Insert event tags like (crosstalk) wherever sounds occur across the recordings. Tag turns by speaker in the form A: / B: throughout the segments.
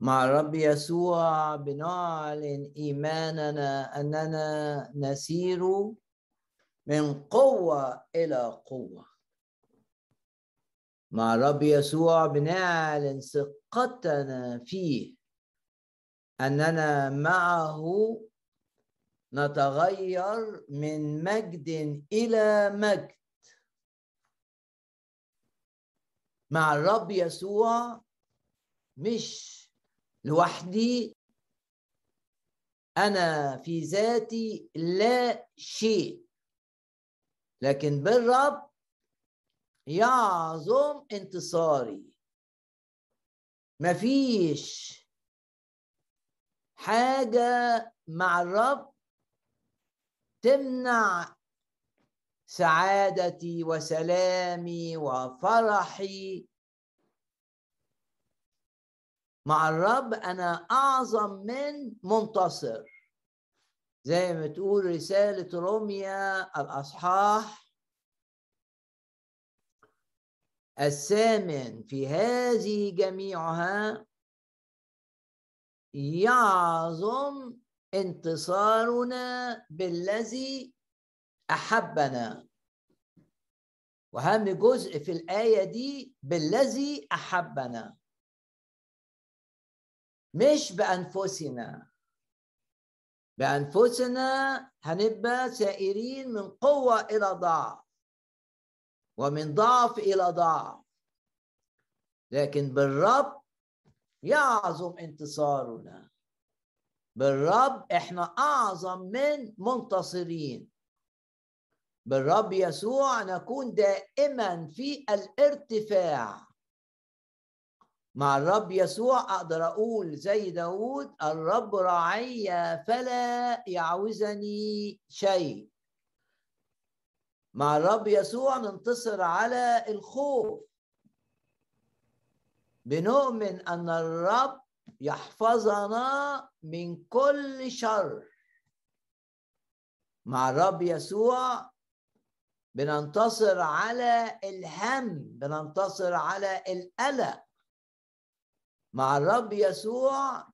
A: مع الرب يسوع بنعلن إيماننا أننا نسير من قوة إلى قوة. مع الرب يسوع بنعلن ثقتنا فيه أننا معه نتغير من مجد إلى مجد. مع الرب يسوع مش لوحدي أنا في ذاتي لا شيء. لكن بالرب يعظم انتصاري. مفيش حاجة مع الرب تمنع سعادتي وسلامي وفرحي مع الرب أنا أعظم من منتصر. زي ما تقول رسالة روميا الأصحاح الثامن في هذه جميعها يعظم انتصارنا بالذي أحبنا. وأهم جزء في الآية دي بالذي أحبنا. مش بأنفسنا. بأنفسنا هنبقى سائرين من قوة إلى ضعف ومن ضعف إلى ضعف. لكن بالرب يعظم انتصارنا. بالرب إحنا أعظم من منتصرين. بالرب يسوع نكون دائما في الارتفاع. مع الرب يسوع أقدر أقول زي داود الرب راعي فلا يعوزني شيء. مع الرب يسوع ننتصر على الخوف. بنؤمن أن الرب يحفظنا من كل شر. مع الرب يسوع بننتصر على الهم بننتصر على القلق. مع الرب يسوع.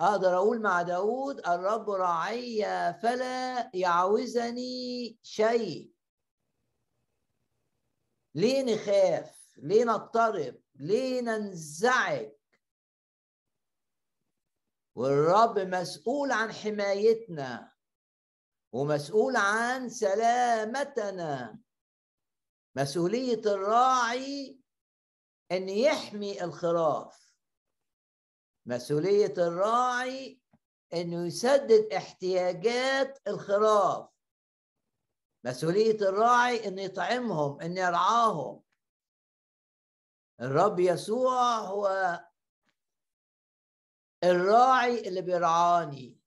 A: أقدر أقول مع داود الرب راعي فلا يعوزني شيء. ليه نخاف؟ ليه نضطرب؟ ليه ننزعج؟ والرب مسؤول عن حمايتنا ومسؤول عن سلامتنا. مسؤولية الراعي أن يحمي الخراف. مسؤولية الراعي أنه يسدد احتياجات الخراف. مسؤولية الراعي أن يطعمهم أن يرعاهم. الرب يسوع هو الراعي اللي بيرعاني.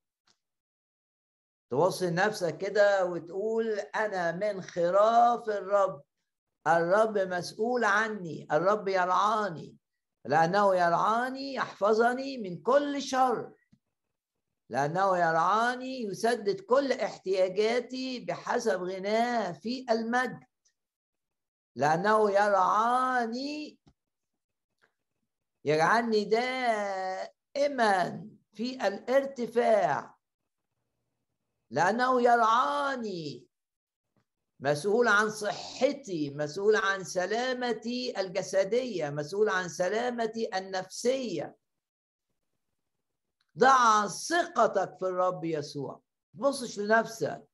A: توصل نفسك كده وتقول أنا من خراف الرب. الرب مسؤول عني الرب يرعاني. لأنه يرعاني يحفظني من كل شر. لأنه يرعاني يسدد كل احتياجاتي بحسب غناه في المجد. لأنه يرعاني يجعلني دائما في الارتفاع. لأنه يرعاني مسؤول عن صحتي مسؤول عن سلامتي الجسدية مسؤول عن سلامتي النفسية. ضع ثقتك في الرب يسوع. تبصش لنفسك.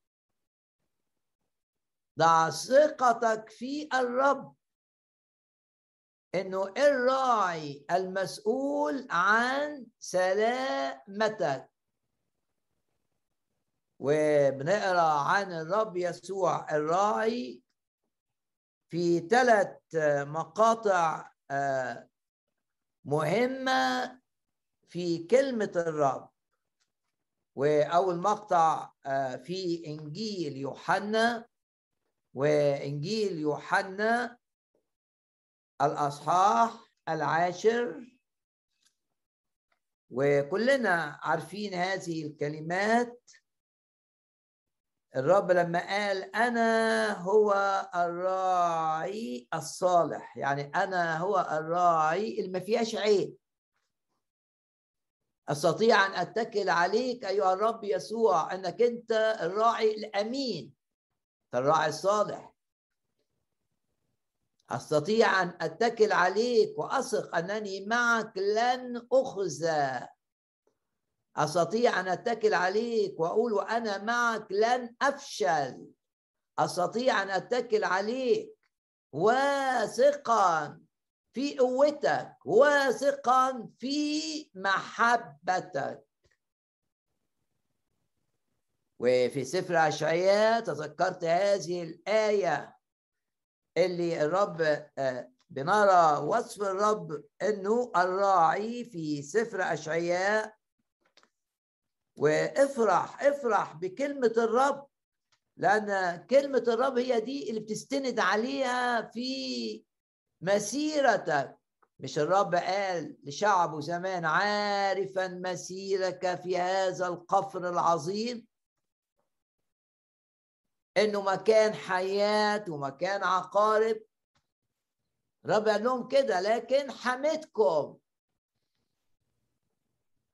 A: ضع ثقتك في الرب. إنه الراعي المسؤول عن سلامتك. وبنقرأ عن الرب يسوع الراعي في ثلاث مقاطع آه، مهمة في كلمة الرب. وأول مقطع آه، في إنجيل يوحنا وإنجيل يوحنا الأصحاح العاشر. وكلنا عارفين هذه الكلمات. الرب لما قال أنا هو الراعي الصالح يعني أنا هو الراعي اللي ما فيهاش عيب. أستطيع أن أتكل عليك أيها الرب يسوع إنك أنت الراعي الأمين الراعي الصالح. أستطيع أن أتكل عليك وأثق أنني معك لن أخزى. أستطيع أن أتكل عليك وأقول وأنا معك لن أفشل. أستطيع أن أتكل عليك واثقا في قوتك واثقا في محبتك. وفي سفر أشعياء تذكرت هذه الآية اللي الرب آه، بنرى وصف الرب إنه الراعي في سفر أشعياء وافرح افرح بكلمة الرب لأن كلمة الرب هي دي اللي بتستند عليها في مسيرتك. مش الرب قال لشعبه زمان عارفا مسيرك في هذا القفر العظيم؟ إنه مكان حياة ومكان عقارب؟ رب قال لهم كده لكن حمدكم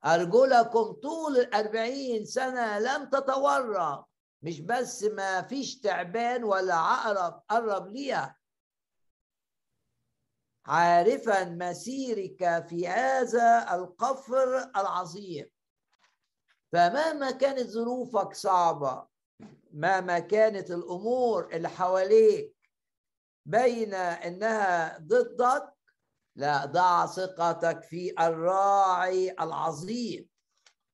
A: أرجلكم طول الأربعين سنة لم تتورم مش بس ما فيش تعبان ولا عقرب قرب ليها. عارفا مسيرك في هذا القفر العظيم. فمهما كانت ظروفك صعبة مهما كانت الأمور اللي حواليك بين إنها ضدك لا ضع ثقتك في الراعي العظيم.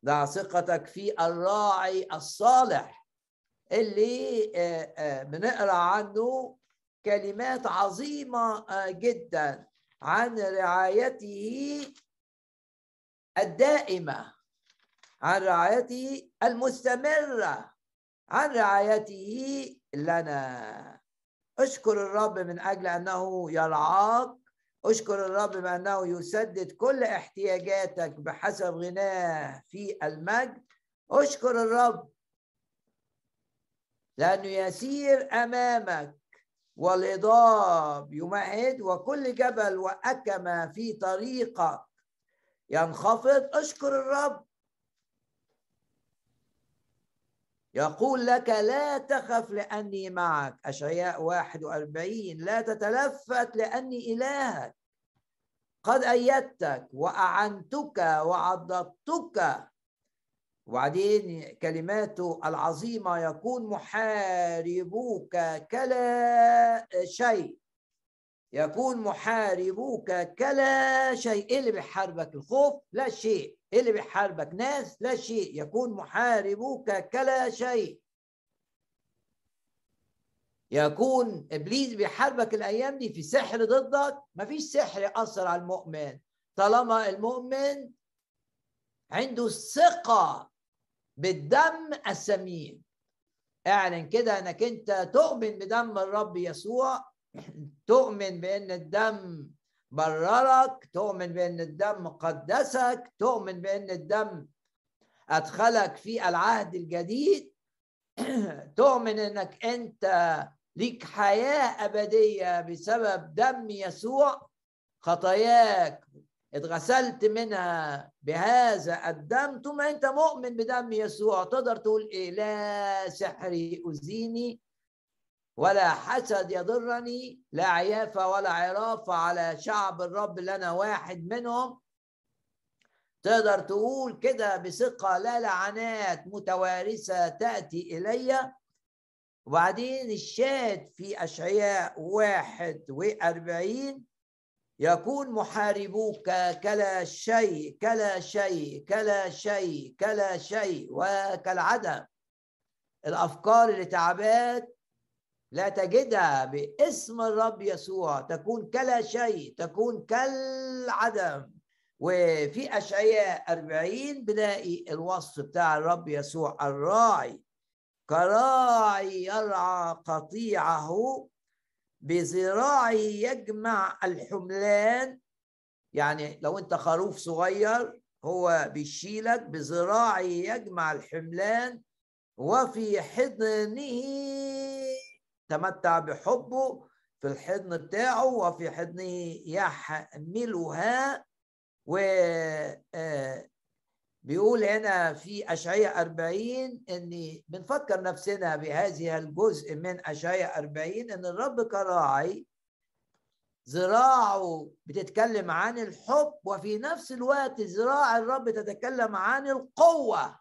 A: ضع ثقتك في الراعي الصالح. اللي آه، آه، بنقرأ عنه كلمات عظيمة آه، جدا عن رعايته الدائمة عن رعايته المستمرة عن رعايته لنا. اشكر الرب من أجل أنه يرعاك اشكر الرب بانه يسدد كل احتياجاتك بحسب غناه في المجد. اشكر الرب. لأنه يسير أمامك والهضاب يمهد وكل جبل وأكمة في طريقك ينخفض. اشكر الرب. يقول لك لا تخف لأني معك. أشعياء 41 لا تتلفت لأني إلهك. قد أيدتك وأعنتك وعضدتك. وبعدين كلماته العظيمة يكون محاربوك كلا شيء. يكون محاربوك كلا شيء. إيه اللي بيحاربك؟ الخوف؟ لا شيء. إيه اللي بيحاربك؟ ناس؟ لا شيء. يكون محاربوك كلا شيء. يكون إبليس بيحاربك الأيام دي في سحر ضدك؟ مفيش سحر ياثر على المؤمن. طالما المؤمن عنده ثقة بالدم السمين. اعلن كده انك انت تؤمن بدم الرب يسوع. (clears throat) تؤمن بأن الدم بررك تؤمن بأن الدم قدسك تؤمن بأن الدم أدخلك في العهد الجديد. (clears throat) تؤمن إنك أنت ليك حياة أبدية بسبب دم يسوع. خطاياك اتغسلت منها بهذا الدم ثم أنت مؤمن بدم يسوع. تقدر تقول إيه؟ لا سحر يؤذيني ولا حسد يضرني لا عيافة ولا عرافة على شعب الرب اللي أنا واحد منهم. تقدر تقول كده بثقة لا لعنات متوارثة تأتي إلي. وبعدين الشاهد في أشعياء واحد وأربعين يكون محاربوك كلا شيء كلا شيء كلا شيء كلا شيء وكالعدم. الأفكار اللي تعباك لا تجدها باسم الرب يسوع تكون كلا شيء تكون كالعدم. وفي أشعياء أربعين بنلاقي الوصف بتاع الرب يسوع الراعي. كراعي يرعى قطيعه بذراعه يجمع الحملان. يعني لو أنت خروف صغير هو بيشيلك بذراعه يجمع الحملان. وفي حضنه تمتع بحبه في الحضن بتاعه وفي حضنه يحملها. و آه، بيقول هنا في أشعية 40 إن بنفكر نفسنا بهذه الجزء من أشعية 40 إن الرب كراعي ذراعه بتتكلم عن الحب وفي نفس الوقت ذراع الرب تتكلم عن القوة.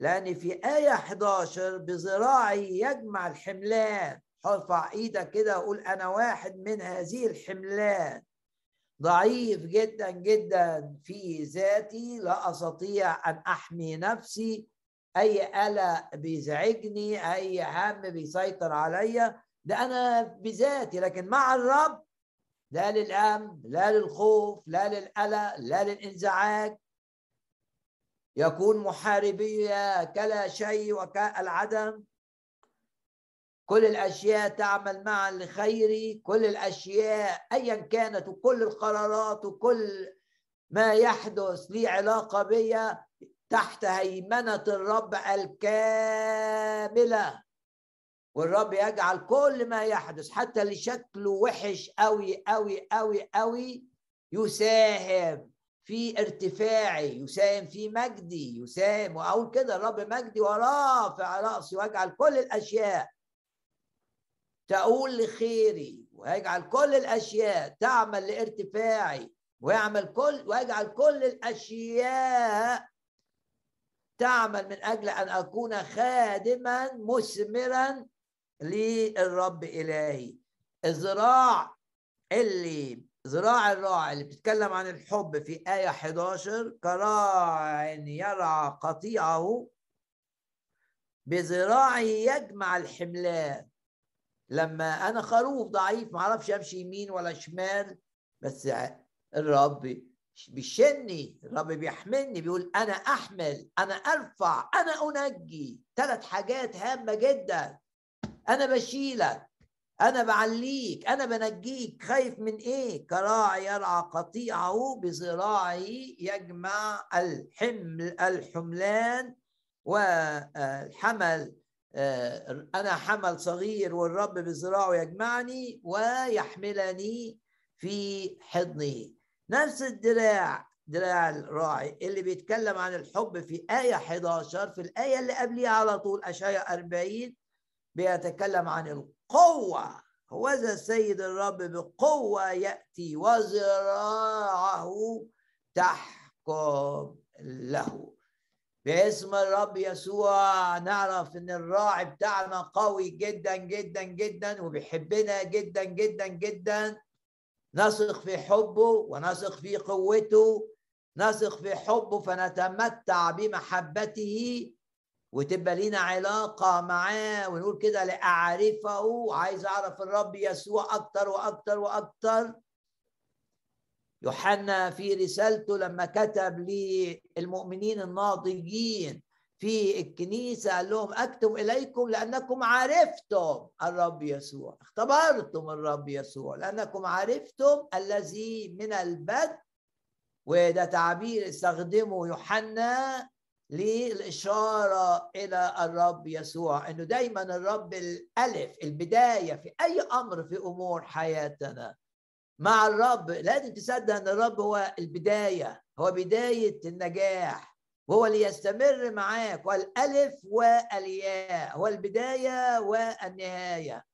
A: لأن في آية 11 بذراعي يجمع الحملان. ارفع إيدك كده وقول أنا واحد من هذه الحملان. ضعيف جدا جدا في ذاتي لا أستطيع أن أحمي نفسي. أي قلق بيزعجني أي هم بيسيطر عليا ده أنا بذاتي لكن مع الرب لا للأمن لا للخوف لا للقلق لا للإنزعاج. يكون محاربي كلا شيء وكالعدم. كل الأشياء تعمل معا لخيري. كل الأشياء ايا كانت وكل القرارات وكل ما يحدث لي علاقة بيا تحت هيمنة الرب الكاملة. والرب يجعل كل ما يحدث حتى اللي شكله وحش قوي قوي قوي قوي يساهم. في ارتفاعي يساهم في مجدي يساهم وأقول كده الرب مجدي ورافع رأسي وأجعل كل الأشياء تقول لخيري ويجعل كل الأشياء تعمل لارتفاعي ويعمل كل ويجعل كل الأشياء تعمل من أجل أن أكون خادما مثمرا للرب إلهي. الذراع اللي ذراع الراعي اللي بتتكلم عن الحب في آية 11 كراع يرعى قطيعه بذراعه يجمع الحملان لما أنا خروف ضعيف ما أعرفش أمشي يمين ولا شمال بس الرب بيشني الرب بيحملني بيقول أنا أحمل أنا أرفع أنا أنجي. ثلاث حاجات هامة جدا. أنا بشيلك. أنا بعليك أنا بنجيك. خايف من إيه؟ كراعي يرعى قطيعه بذراعي يجمع الحمل الحملان والحمل آه، أنا حمل صغير والرب بذراعه يجمعني ويحملني في حضنه نفس الدراع دراع الراعي اللي بيتكلم عن الحب في آية 11 في الآية اللي قبليها على طول أشعية 40 بيتكلم عن القوة هوذا السيد الرب بقوة يأتي وذراعه تحكم له. باسم الرب يسوع نعرف إن الراعي بتاعنا قوي جدا جدا جدا وبيحبنا جدا جدا جدا. نثق في حبه ونثق في قوته. نثق في حبه فنتمتع بمحبته. وتبقى لينا علاقة معاه ونقول كده لأعرفه عايز أعرف الرب يسوع أكتر وأكتر وأكتر. يوحنا في رسالته لما كتب للمؤمنين الناضجين في الكنيسة قال لهم أكتب إليكم لأنكم عرفتم الرب يسوع. اختبرتم الرب يسوع لأنكم عرفتم الذي من البدء وده تعبير استخدمه يوحنا للإشارة إلى الرب يسوع إنه دايما الرب الألف البداية في أي أمر في أمور حياتنا. مع الرب لازم تصدق إن الرب هو البداية هو بداية النجاح وهو اللي يستمر معاك والالف والياء هو البداية والنهاية.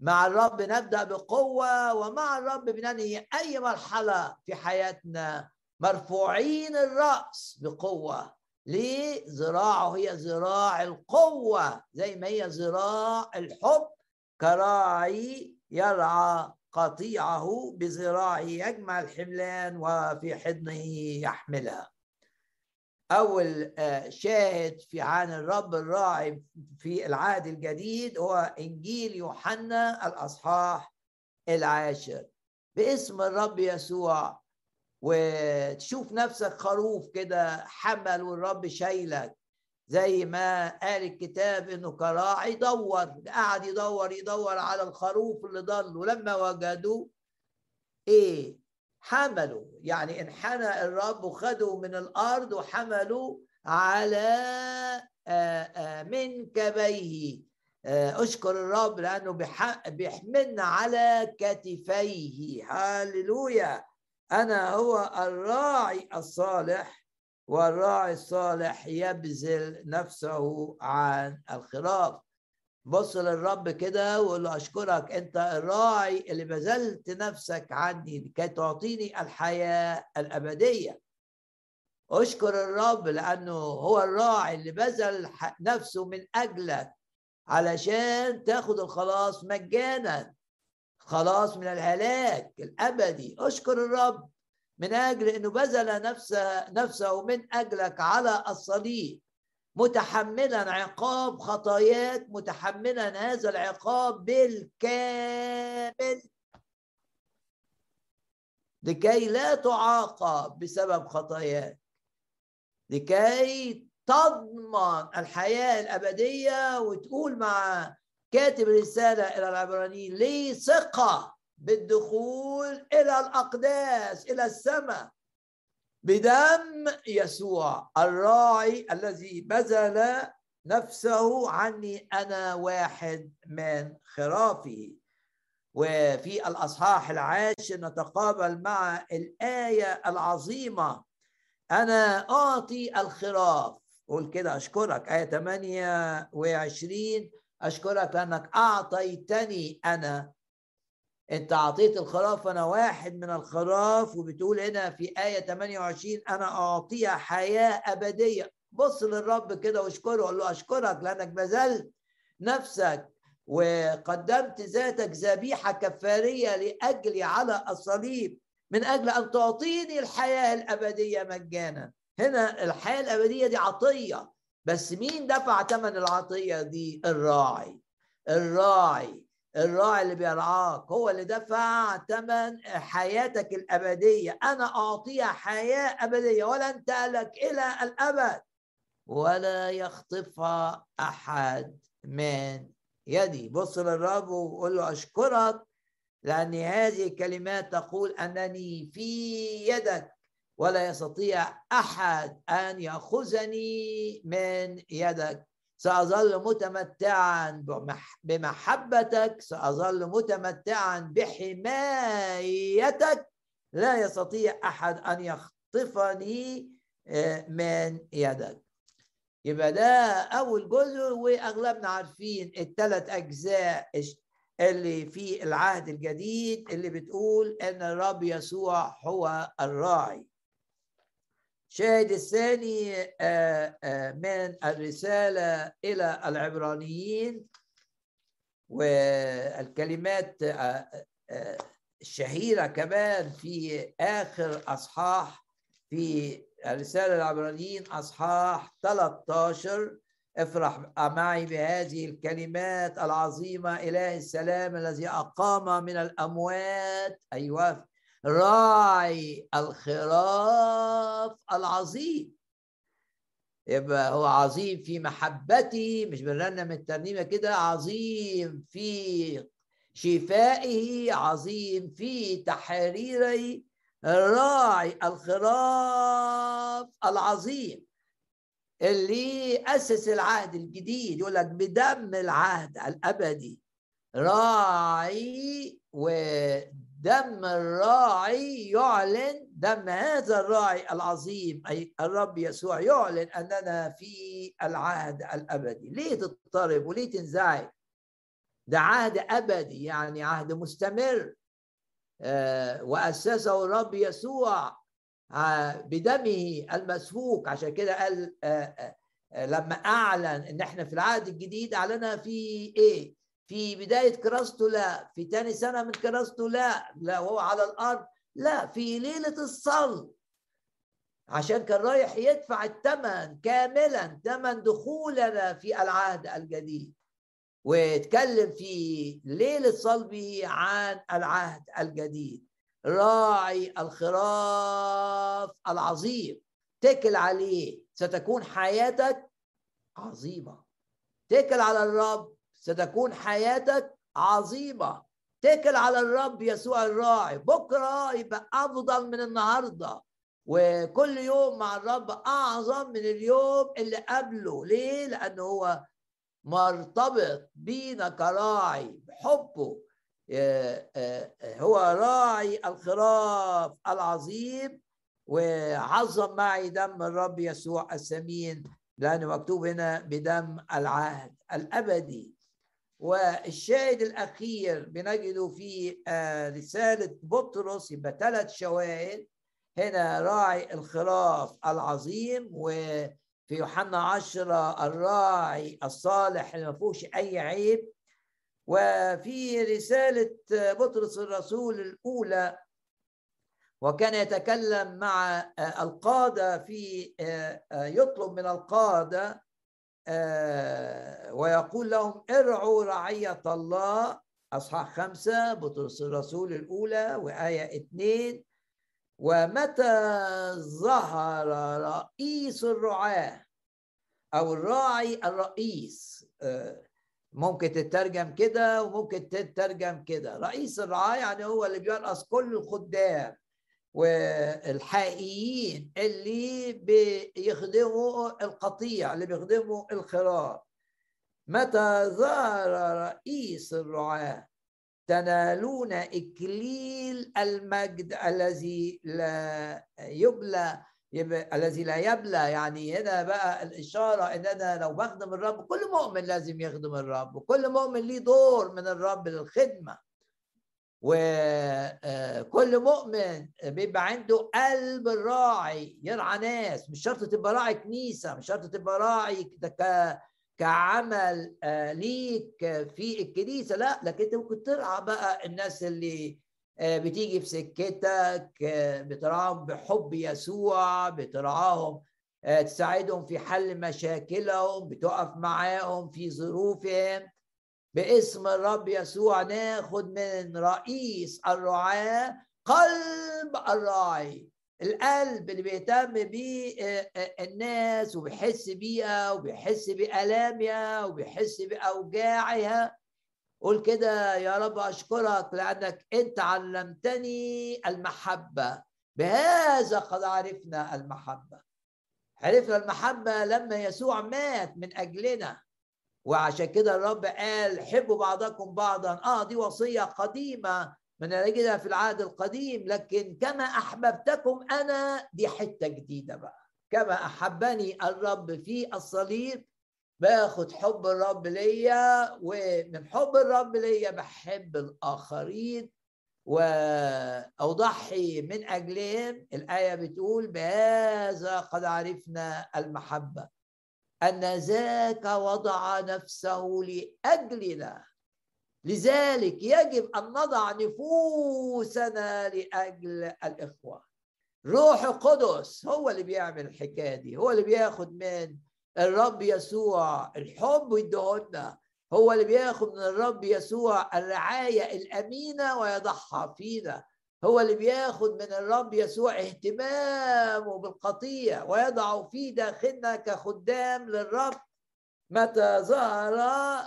A: مع الرب نبدأ بقوة ومع الرب بننهي أي مرحلة في حياتنا. مرفوعين الرأس بقوة. ليه ذراعه هي ذراع القوة زي ما هي ذراع الحب. كراعي يرعى قطيعه بذراعه يجمع الحملان وفي حضنه يحملها. أول آه، شاهد في عن الرب الراعي في العهد الجديد هو إنجيل يوحنا الأصحاح العاشر. باسم الرب يسوع وتشوف نفسك خروف كده حمل والرب شايلك زي ما قال الكتاب إنه كراعي دور قعد يدور يدور على الخروف اللي ضل. ولما وجدوا إيه؟ حملوا. يعني انحنى الرب وخدوا من الأرض وحملوا على منكبيه أشكر الرب لأنه بيحملنا على كتفيه. هللويا أنا هو الراعي الصالح والراعي الصالح يبذل نفسه عن الخراف بص للرب كده وقول له أشكرك أنت الراعي اللي بذلت نفسك عني لكي تعطيني الحياة الأبدية. أشكر الرب لأنه هو الراعي اللي بذل نفسه من أجلك علشان تاخد الخلاص مجانا. خلاص من الهلاك الأبدي. أشكر الرب من أجل إنه بذل نفسه نفسه من أجلك على الصليب. متحملا عقاب خطاياك متحملا هذا العقاب بالكامل. لكي لا تعاقب بسبب خطاياك. لكي تضمن الحياة الأبدية وتقول مع كاتب رسالة إلى العبرانيين لي ثقة بالدخول إلى الأقداس إلى السماء بدم يسوع الراعي الذي بذل نفسه عني أنا واحد من خرافه. وفي الأصحاح العاشر نتقابل مع الآية العظيمة أنا أعطي الخراف. قول كده أشكرك. آية 28 أشكرك لانك أعطيتني أنا. أنت أعطيت الخراف أنا واحد من الخراف وبتقول هنا في آية 28 أنا اعطيها حياة أبدية. بص للرب كده واشكره قول له أشكرك لأنك بذلت نفسك وقدمت ذاتك ذبيحة كفارية لأجلي على الصليب من أجل أن تعطيني الحياة الأبدية مجانا. هنا الحياة الأبدية دي عطية. بس مين دفع ثمن العطية دي؟ الراعي. الراعي. الراعي اللي بيرعاك هو اللي دفع ثمن حياتك الأبدية. أنا أعطيها حياة أبدية ولن تهلك إلى الأبد. ولا يخطفها أحد من يدي. بص للرب وقول له أشكرك لأن هذه الكلمات تقول أنني في يدك. ولا يستطيع أحد أن يأخذني من يدك. سأظل متمتعا بمحبتك. سأظل متمتعا بحمايتك. لا يستطيع أحد أن يخطفني آه، من يدك. يبقى ده أول جزء وأغلبنا عارفين الثلاث أجزاء اللي في العهد الجديد اللي بتقول أن الرب يسوع هو الراعي. الشاهد الثاني آه، آه، من الرسالة إلى العبرانيين والكلمات آه، الشهيرة كمان في آخر أصحاح في الرسالة العبرانيين أصحاح 13 افرح معي بهذه الكلمات العظيمة إله السلام الذي أقام من الأموات. أيوة. راعي الخراف العظيم. يبقى هو عظيم في محبتي مش بنرنم الترنيمة كده عظيم في شفائه عظيم في تحريره. راعي الخراف العظيم. اللي اسس العهد الجديد يقول لك بدم العهد الأبدي. راعي و دم الراعي يعلن دم هذا الراعي العظيم أي الرب يسوع يعلن أننا في العهد الأبدي. ليه تضطرب وليه تنزعج؟ ده عهد أبدي يعني عهد مستمر. آه، وأسسه الرب يسوع آه، بدمه المسفوك. عشان كده قال آه، لما أعلن إن إحنا في العهد الجديد أعلنها في إيه؟ في بداية كراسته لا في تاني سنة من كراسته لا لا وهو على الأرض لا في ليلة الصلب. عشان كان رايح يدفع الثمن كاملا ثمن دخولنا في العهد الجديد. واتكلم في ليلة صلبه عن العهد الجديد. راعي الخراف العظيم. تكل عليه ستكون حياتك عظيمة. تكل على الرب ستكون حياتك عظيمة. تكل على الرب يسوع الراعي. بكرة يبقى أفضل من النهاردة. وكل يوم مع الرب أعظم من اليوم اللي قبله. ليه؟ لأنه هو مرتبط بينا كراعي بحبه. هو راعي الخراف العظيم. وعظم معي دم الرب يسوع الثمين لأنه مكتوب هنا بدم العهد الأبدي. والشاهد الأخير بنجده في آه، رسالة بطرس يبقى ثلاث شواهد. هنا راعي الخراف العظيم وفي يوحنا عشرة الراعي الصالح اللي ما فيهوش أي عيب. وفي رسالة بطرس الرسول الأولى وكان يتكلم مع آه، القادة في آه، آه، يطلب من القادة ويقول لهم ارعوا رعية الله أصحاح خمسة بطرس الرسول الأولى وآية اثنين ومتى ظهر رئيس الرعاة؟ أو الراعي الرئيس. ممكن تترجم كده وممكن تترجم كده. رئيس الرعاة يعني هو اللي بيرأس كل الخدام. والحقيقيين اللي بيخدموا القطيع اللي بيخدموا الخراف متى ظهر رئيس الرعاة؟ تنالون إكليل المجد الذي لا يبلى الذي لا يبلى. يعني هنا بقى الإشارة إن أنا لو بخدم الرب كل مؤمن لازم يخدم الرب وكل مؤمن ليه دور من الرب للخدمة. وكل آه، مؤمن بيبقى عنده قلب الراعي يرعى ناس مش شرط تبقى راعي كنيسة مش شرط تبقى راعي كعمل آه، ليك في الكنيسة لا لكن انت ممكن ترعى بقى الناس اللي آه، بتيجي في سكتك بترعاهم بحب يسوع بترعاهم تساعدهم في حل مشاكلهم بتقف معاهم في ظروفهم. باسم الرب يسوع ناخد من رئيس الرعاة قلب الراعي القلب اللي بيهتم بيه آه، آه، الناس وبيحس بيها وبيحس بآلامها وبيحس بأوجاعها. قول كده يا رب أشكرك لأنك أنت علمتني المحبة. بهذا قد عرفنا المحبة. عرفنا المحبة لما يسوع مات من أجلنا. وعشان كده الرب قال حبوا بعضكم بعضا. آه دي وصية قديمة من نجدها في العهد القديم لكن كما أحببتكم أنا دي حتة جديدة بقى. كما أحبني الرب في الصليب باخد حب الرب ليا ومن حب الرب ليا بحب الآخرين. واضحي من أجلهم الآية بتقول بهذا قد عرفنا المحبة أن ذاك وضع نفسه لأجلنا. لذلك يجب أن نضع نفوسنا لأجل الإخوة. روح القدس هو اللي بيعمل الحكاية دي هو اللي بياخد من الرب يسوع الحب ويدهنا هو اللي بياخد من الرب يسوع الرعاية الأمينة ويضعها فينا. هو اللي بياخد من الرب يسوع اهتمامه بالقطيع ويضع في داخلنا كخدام للرب. متى ظهر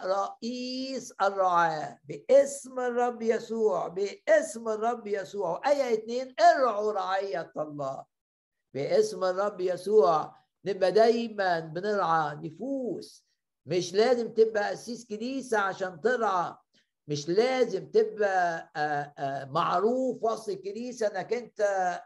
A: رئيس الرعاة؟ باسم الرب يسوع باسم الرب يسوع. آية اتنين ارعوا رعية الله. باسم الرب يسوع نبقى دايما بنرعى نفوس. مش لازم تبقى قسيس كنيسة عشان ترعى. مش لازم تبقى آه، آه، معروف وسط الكنيسة إنك أنت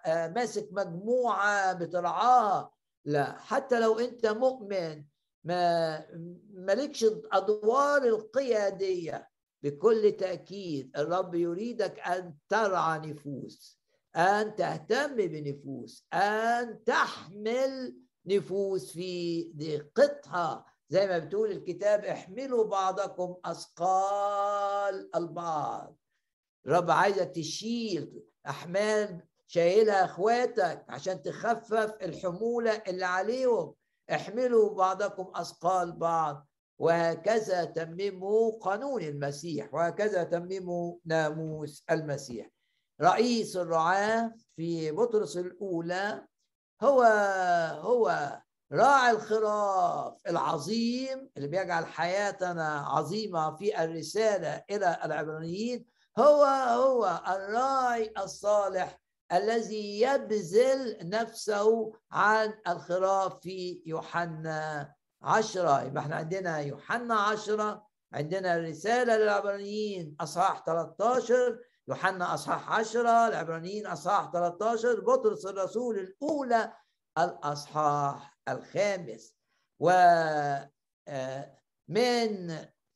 A: آه، ماسك مجموعة بترعاها. لا حتى لو أنت مؤمن ما مالكش أدوار القيادية. بكل تأكيد الرب يريدك أن ترعى نفوس أن تهتم بنفوس أن تحمل نفوس في ضيقتها زي ما بتقول الكتاب احملوا بعضكم أثقال البعض. رب عايزك تشيل أحمال شايلها أخواتك عشان تخفف الحمولة اللي عليهم. احملوا بعضكم أثقال بعض. وهكذا تمموا قانون المسيح. وهكذا تمموا ناموس المسيح. رئيس الرعاة في بطرس الأولى هو هو راعي الخراف العظيم اللي بيجعل حياتنا عظيمة في الرسالة إلى العبرانيين هو هو الراعي الصالح الذي يبذل نفسه عن الخراف في يوحنا عشرة. يبقى إحنا عندنا يوحنا عشرة عندنا الرسالة للعبرانيين أصحاح 13 يوحنا أصحاح 10 العبرانيين أصحاح 13 بطرس الرسول الأولى الأصحاح. الخامس. و آه،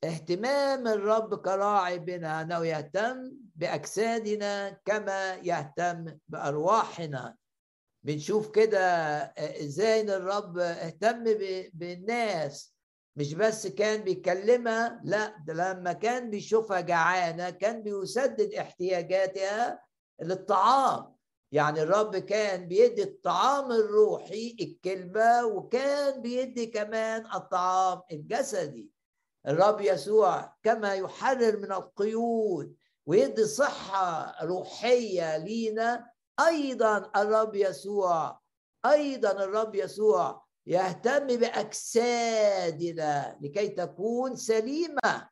A: اهتمام الرب كراعي بنا أنه يهتم بأجسادنا كما يهتم بأرواحنا. بنشوف كده آه، إزاي إن الرب اهتم بالناس. مش بس كان بيكلمها لا ده لما كان بيشوفها جعانة كان بيسدد احتياجاتها للطعام. يعني الرب كان بيدي الطعام الروحي الكلمة وكان بيدي كمان الطعام الجسدي. الرب يسوع كما يحرر من القيود ويدي صحة روحية لينا أيضا الرب يسوع أيضا الرب يسوع يهتم بأجسادنا لكي تكون سليمة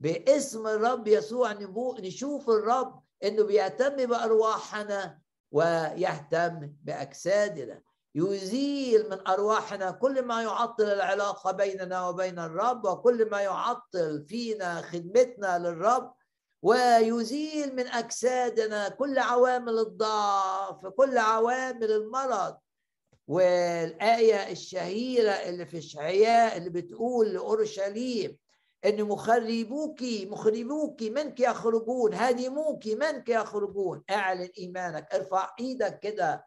A: باسم الرب يسوع. نشوف الرب إنه بيهتم بأرواحنا ويهتم بأجسادنا. يزيل من أرواحنا كل ما يعطل العلاقة بيننا وبين الرب وكل ما يعطل فينا خدمتنا للرب. ويزيل من أجسادنا كل عوامل الضعف كل عوامل المرض. والآية الشهيرة اللي في إشعياء اللي بتقول لأورشليم إن مخربوك مخربوك منك يخرجون؟ هادموك منك يخرجون؟ اعلن إيمانك ارفع إيدك كده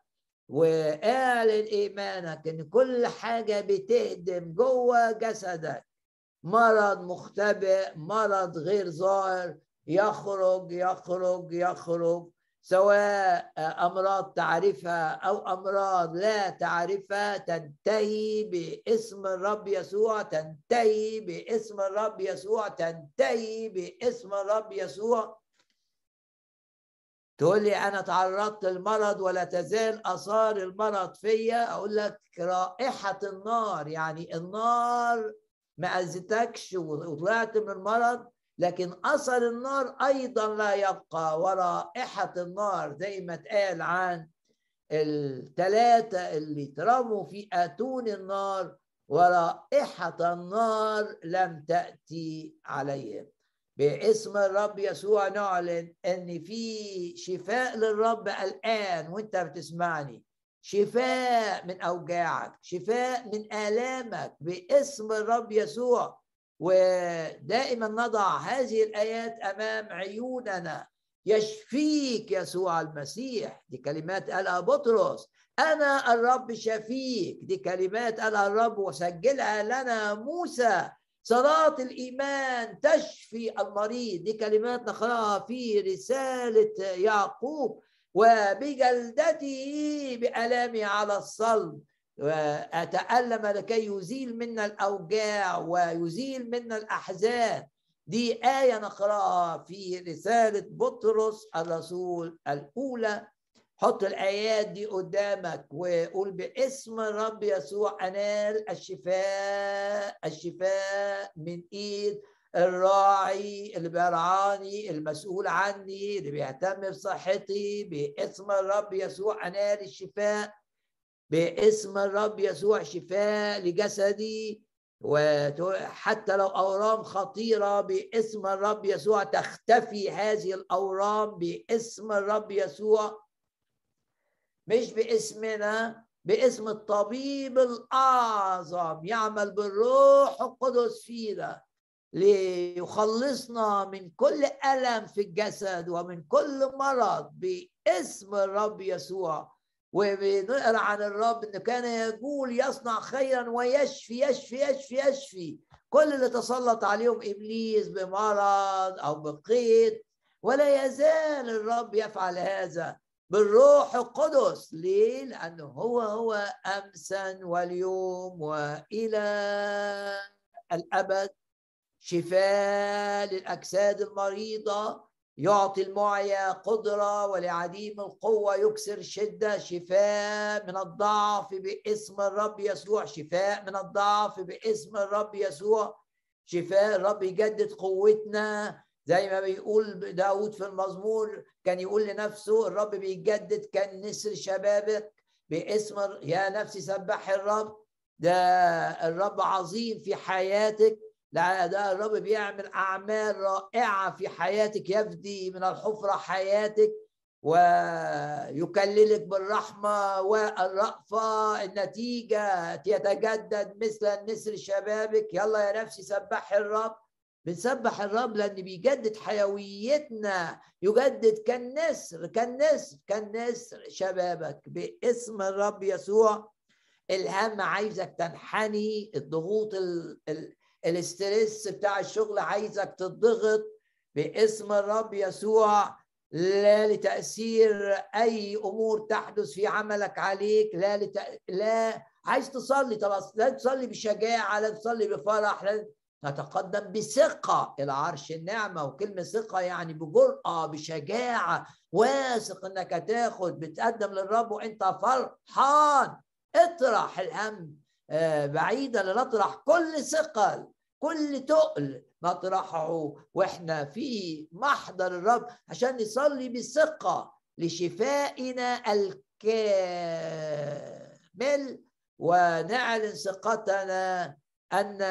A: واعلن إيمانك إن كل حاجة بتهدم جوه جسدك. مرض مختبئ مرض غير ظاهر يخرج يخرج يخرج. سواء أمراض تعرفها أو أمراض لا تعرفها تنتهي باسم الرب يسوع تنتهي باسم الرب يسوع تنتهي باسم الرب يسوع. تقول لي أنا تعرضت للمرض ولا تزال آثار المرض فيا؟ أقول لك رائحة النار يعني النار ما أذتكش وطلعت من المرض لكن أثر النار أيضا لا يبقى ورائحة النار زي ما اتقال عن الثلاثه اللي ترموا في آتون النار ورائحة النار لم تأتي عليهم. باسم الرب يسوع نعلن إن في شفاء للرب الآن وأنت بتسمعني شفاء من أوجاعك شفاء من آلامك باسم الرب يسوع. ودائما نضع هذه الآيات أمام عيوننا. يشفيك يسوع المسيح. دي كلمات قالها بطرس. أنا الرب شفيك. دي كلمات قالها الرب وسجلها لنا موسى. صلاة الإيمان تشفي المريض. دي كلمات نقرأها في رسالة يعقوب. وبجلدته بألامه على الصلب. وأتألم لكي يزيل منا الأوجاع ويزيل منا الأحزان. دي آية نقرأها في رسالة بطرس الرسول الأولى. حط الآيات دي قدامك وقول باسم الرب يسوع أنال الشفاء الشفاء من إيد الراعي اللي بيرعاني المسؤول عني اللي بيهتم بصحتي. باسم الرب يسوع أنال الشفاء. باسم الرب يسوع شفاء لجسدي وحتى لو أورام خطيرة باسم الرب يسوع تختفي هذه الأورام باسم الرب يسوع. مش باسمنا باسم الطبيب الأعظم يعمل بالروح القدس فينا ليخلصنا من كل ألم في الجسد ومن كل مرض باسم الرب يسوع. وبنقرا عن الرب انه كان يقول يصنع خيرا ويشفي يشفي يشفي يشفي. كل اللي تسلط عليهم إبليس بمرض أو بقيد ولا يزال الرب يفعل هذا بالروح القدس. ليه؟ لأنه هو هو أمسا واليوم وإلى الأبد شفاء للأجساد المريضة. يعطي المعيا قدرة ولعديم القوة يكسر شدة شفاء من الضعف باسم الرب يسوع شفاء من الضعف باسم الرب يسوع شفاء الرب يجدد قوتنا. زي ما بيقول داود في المزمور كان يقول لنفسه الرب بيجدد كان نسر شبابك باسم يا نفسي سبح الرب. ده الرب عظيم في حياتك. الرب بيعمل أعمال رائعة في حياتك يفدي من الحفرة حياتك ويكللك بالرحمة والرأفة. النتيجة يتجدد مثل النسر شبابك. يلا يا نفسي سبحي الرب. بنسبح الرب لأن بيجدد حيويتنا يجدد كالنسر كالنسر كالنسر شبابك. باسم الرب يسوع الهم عايزك تنحني. الضغوط ال... ال... الاسترس بتاع الشغل عايزك تضغط باسم الرب يسوع لا لتأثير أي أمور تحدث في عملك عليك لا لت... لا عايز تصلي طب لا تصلي بشجاعة لا تصلي بفرح لا تتقدم بثقة إلى عرش النعمة وكلمة ثقة يعني بجرأة بشجاعة واثق إنك تاخد بتقدم للرب وأنت فرحان. اطرح الهم آه، بعيدا لنطرح كل ثقل. كل تقل نطرحه وإحنا في محضر الرب عشان نصلي بثقة لشفائنا الكامل ونعلن ثقتنا أن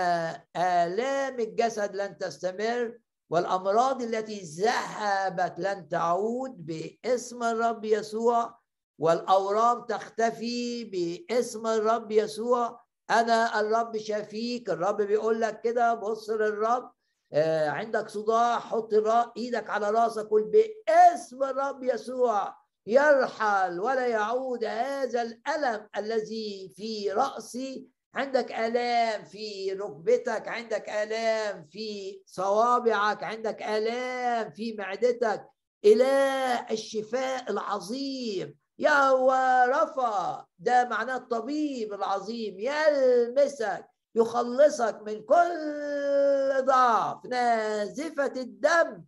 A: آلام الجسد لن تستمر والأمراض التي ذهبت لن تعود باسم الرب يسوع والأورام تختفي باسم الرب يسوع أنا الرب شفيك الرب بيقول لك كده بص للرب آه عندك صداع حط إيدك على رأسك قول باسم الرب يسوع يرحل ولا يعود هذا الألم الذي في رأسي. عندك آلام في ركبتك عندك آلام في صوابعك عندك آلام في معدتك. إله الشفاء العظيم. يهوى رفا ده معناه الطبيب العظيم يلمسك يخلصك من كل ضعف نازفة الدم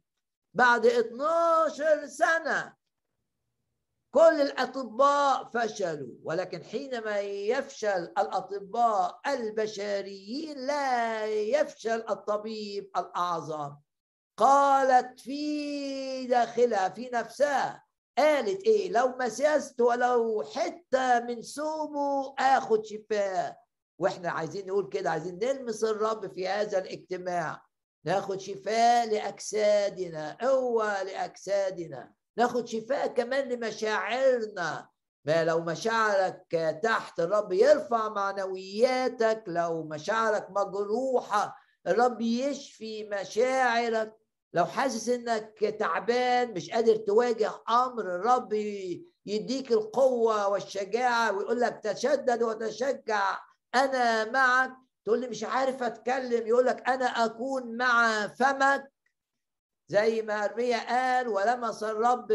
A: بعد 12 سنة. كل الأطباء فشلوا ولكن حينما يفشل الأطباء البشريين لا يفشل الطبيب الأعظم. قالت في داخلها في نفسها قالت إيه؟ لو مسست ولو حتة من ثوبه آخد شفاء وإحنا عايزين نقول كده عايزين نلمس الرب في هذا الاجتماع. ناخد شفاء لأجسادنا قوه لأجسادنا. ناخد شفاء كمان لمشاعرنا. ما لو مشاعرك تحت الرب يرفع معنوياتك. لو مشاعرك مجروحة الرب يشفي مشاعرك. لو حاسس إنك تعبان مش قادر تواجه أمر الرب يديك القوة والشجاعة ويقول لك تشدد وتشجع أنا معك. تقول لي مش عارف أتكلم يقول لك أنا أكون مع فمك. زي ما أرميا قال ولمس الرب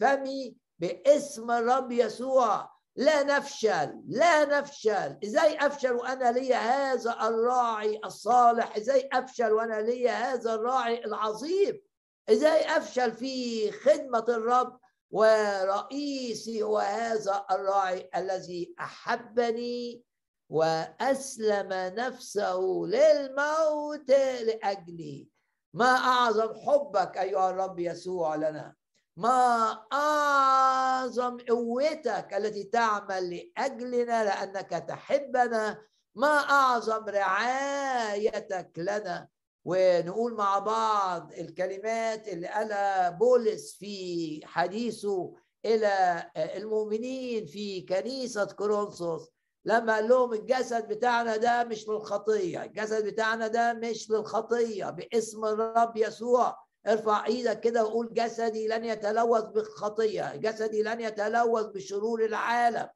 A: فمي باسم الرب يسوع. لا نفشل لا نفشل. إزاي أفشل وأنا لي هذا الراعي الصالح؟ إزاي أفشل وأنا لي هذا الراعي العظيم؟ إزاي أفشل في خدمة الرب ورئيسي هو هذا الراعي الذي أحبني وأسلم نفسه للموت لأجلي. ما أعظم حبك أيها الرب يسوع لنا؟ ما أعظم قوتك التي تعمل لأجلنا لأنك تحبنا ما أعظم رعايتك لنا. ونقول مع بعض الكلمات اللي قالها بولس في حديثه إلى المؤمنين في كنيسة كورنثوس لما قال لهم الجسد بتاعنا ده مش للخطية الجسد بتاعنا ده مش للخطية باسم الرب يسوع. ارفع إيدك كده وقول جسدي لن يتلوث بالخطيه جسدي لن يتلوث بشرور العالم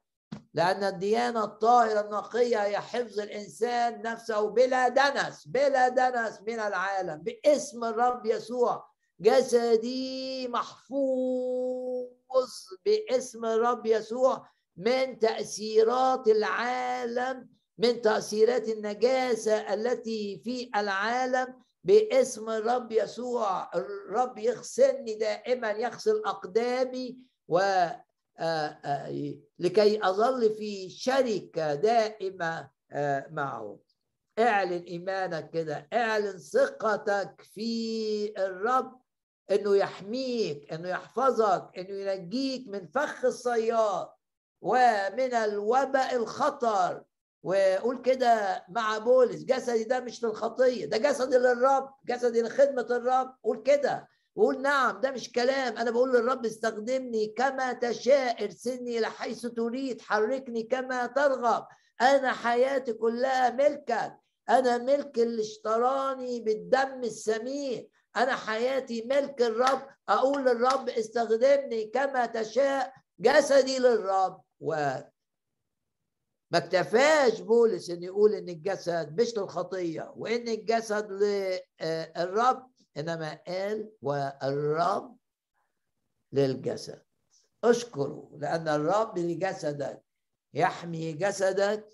A: لأن الديانة الطاهرة النقية هي حفظ الإنسان نفسه بلا دنس بلا دنس من العالم باسم الرب يسوع. جسدي محفوظ باسم الرب يسوع من تأثيرات العالم من تأثيرات النجاسة التي في العالم. باسم الرب يسوع. الرب يغسلني دائما يغسل أقدامي و آه، آه، لكي أظل في شركة دائمة آه، معه. اعلن إيمانك كده. اعلن ثقتك في الرب إنه يحميك إنه يحفظك إنه ينجيك من فخ الصياد ومن الوباء الخطر. وقول كده مع بولس جسدي ده مش للخطية ده جسدي للرب جسدي لخدمة الرب. قول كده وقول نعم ده مش كلام. أنا بقول للرب استخدمني كما تشاء ارسلني لحيث تريد حركني كما ترغب. أنا حياتي كلها ملكك. أنا ملك اللي اشتراني بالدم السمين. أنا حياتي ملك الرب. أقول للرب استخدمني كما تشاء جسدي للرب. و ما اكتفاش بولس إن يقول إن الجسد مش للخطية وإن الجسد للرب إنما قال والرب للجسد. اشكره لأن الرب لجسدك يحمي جسدك.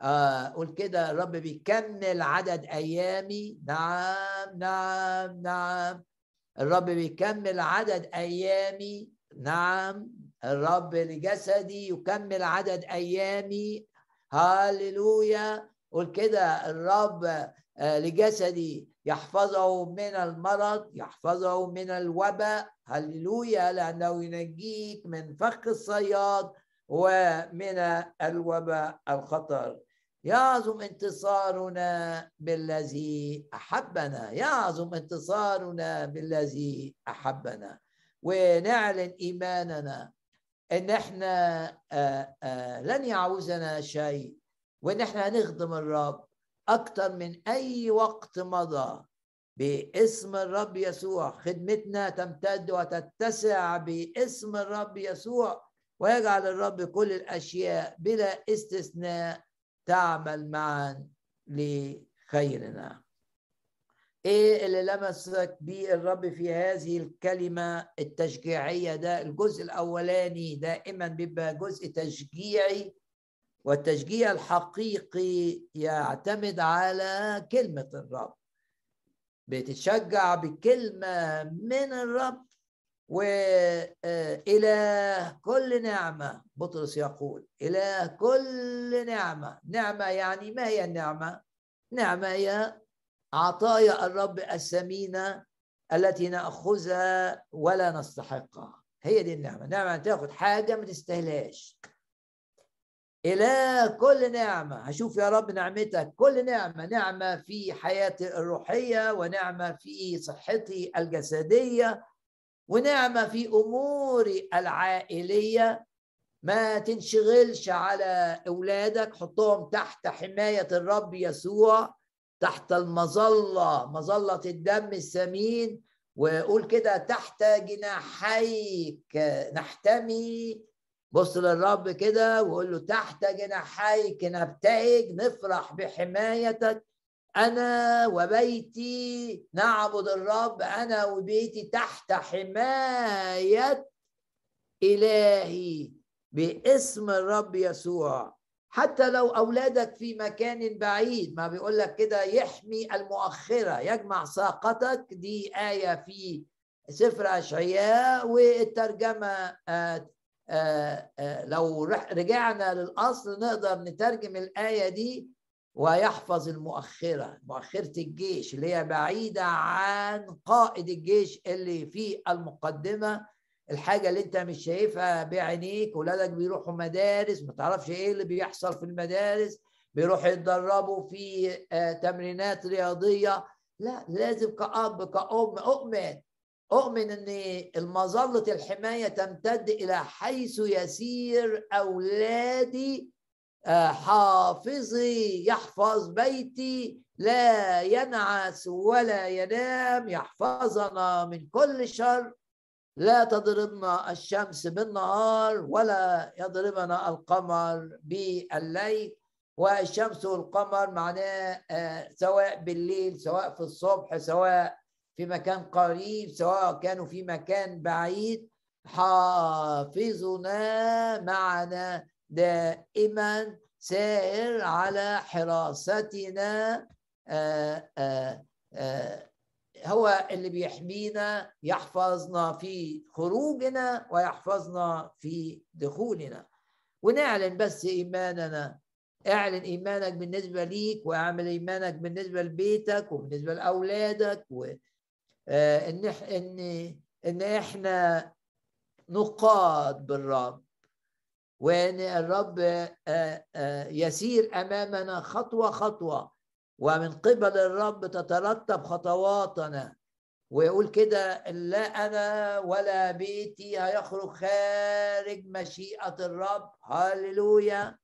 A: آه قول كده الرب بيكمل عدد أيامي. نعم نعم نعم. الرب بيكمل عدد أيامي. نعم الرب لجسدي يكمل عدد أيامي. هاللويا. قول كده الرب آه، لجسدي يحفظه من المرض يحفظه من الوباء. هللويا لأنه ينجيك من فخ الصياد ومن الوباء الخطر. يعظم انتصارنا بالذي أحبنا. يعظم انتصارنا بالذي أحبنا. ونعلن إيماننا إن إحنا آه، آه، لن يعوزنا شيء وإن إحنا هنخدم الرب أكتر من أي وقت مضى. باسم الرب يسوع خدمتنا تمتد وتتسع باسم الرب يسوع ويجعل الرب كل الأشياء بلا استثناء تعمل معا لخيرنا. إيه اللي لمسك بيه الرب في هذه الكلمة التشجيعية ده؟ الجزء الأولاني دائما بيبقى جزء تشجيعي والتشجيع الحقيقي يعتمد على كلمة الرب. بتتشجع بكلمة من الرب وإله كل نعمة بطرس يقول. إله كل نعمة. نعمة يعني ما هي النعمة؟ نعمة هي عطايا الرب الثمينة التي نأخذها ولا نستحقها هي دي النعمة. نعمة تاخد حاجة ما تستاهلهاش. إله كل نعمة. هشوف يا رب نعمتك. كل نعمة. نعمة في حياتي الروحية ونعمة في صحتي الجسدية ونعمة في أموري العائلية. ما تنشغلش على أولادك. حطهم تحت حماية الرب يسوع. تحت المظلة مظلة الدم الثمين وقول كده تحت جناحيك. نحتمي. بص للرب كده وقول له تحت جناحيك نبتهج نفرح بحمايتك. أنا وبيتي نعبد الرب أنا وبيتي تحت حماية إلهي باسم الرب يسوع. حتى لو أولادك في مكان بعيد ما بيقول لك كده يحمي المؤخرة يجمع ساقتك. دي آية في سفر أشعياء والترجمة آه، آه، آه، لو رجعنا للأصل نقدر نترجم الآية دي ويحفظ المؤخرة مؤخرة الجيش اللي هي بعيدة عن قائد الجيش اللي في المقدمة. الحاجة اللي انت مش شايفها بعينيك ولادك بيروحوا مدارس ما تعرفش إيه اللي بيحصل في المدارس بيروحوا يتدربوا في آه، تمرينات رياضية. لا لازم كأب كأم أؤمن. أؤمن أن المظلة الحماية تمتد إلى حيث يسير أولادي آه، حافظي يحفظ بيتي لا ينعس ولا ينام يحفظنا من كل شر. لا تضربنا الشمس بالنهار ولا يضربنا القمر بالليل. والشمس والقمر معناه آه، سواء بالليل سواء في الصبح سواء في مكان قريب سواء كانوا في مكان بعيد. حافظنا معنا دائما سائر على حراستنا. آآ آآ هو اللي بيحمينا يحفظنا في خروجنا ويحفظنا في دخولنا. ونعلن بس إيماننا. اعلن إيمانك بالنسبة ليك واعمل إيمانك بالنسبة لبيتك وبالنسبة لأولادك و إن ان إن إحنا نقاد بالرب. وإن الرب آه، آه، يسير أمامنا خطوة خطوة. ومن قبل الرب تترتب خطواتنا ويقول كده لا أنا ولا بيتي هيخرج خارج مشيئة الرب. هللويا.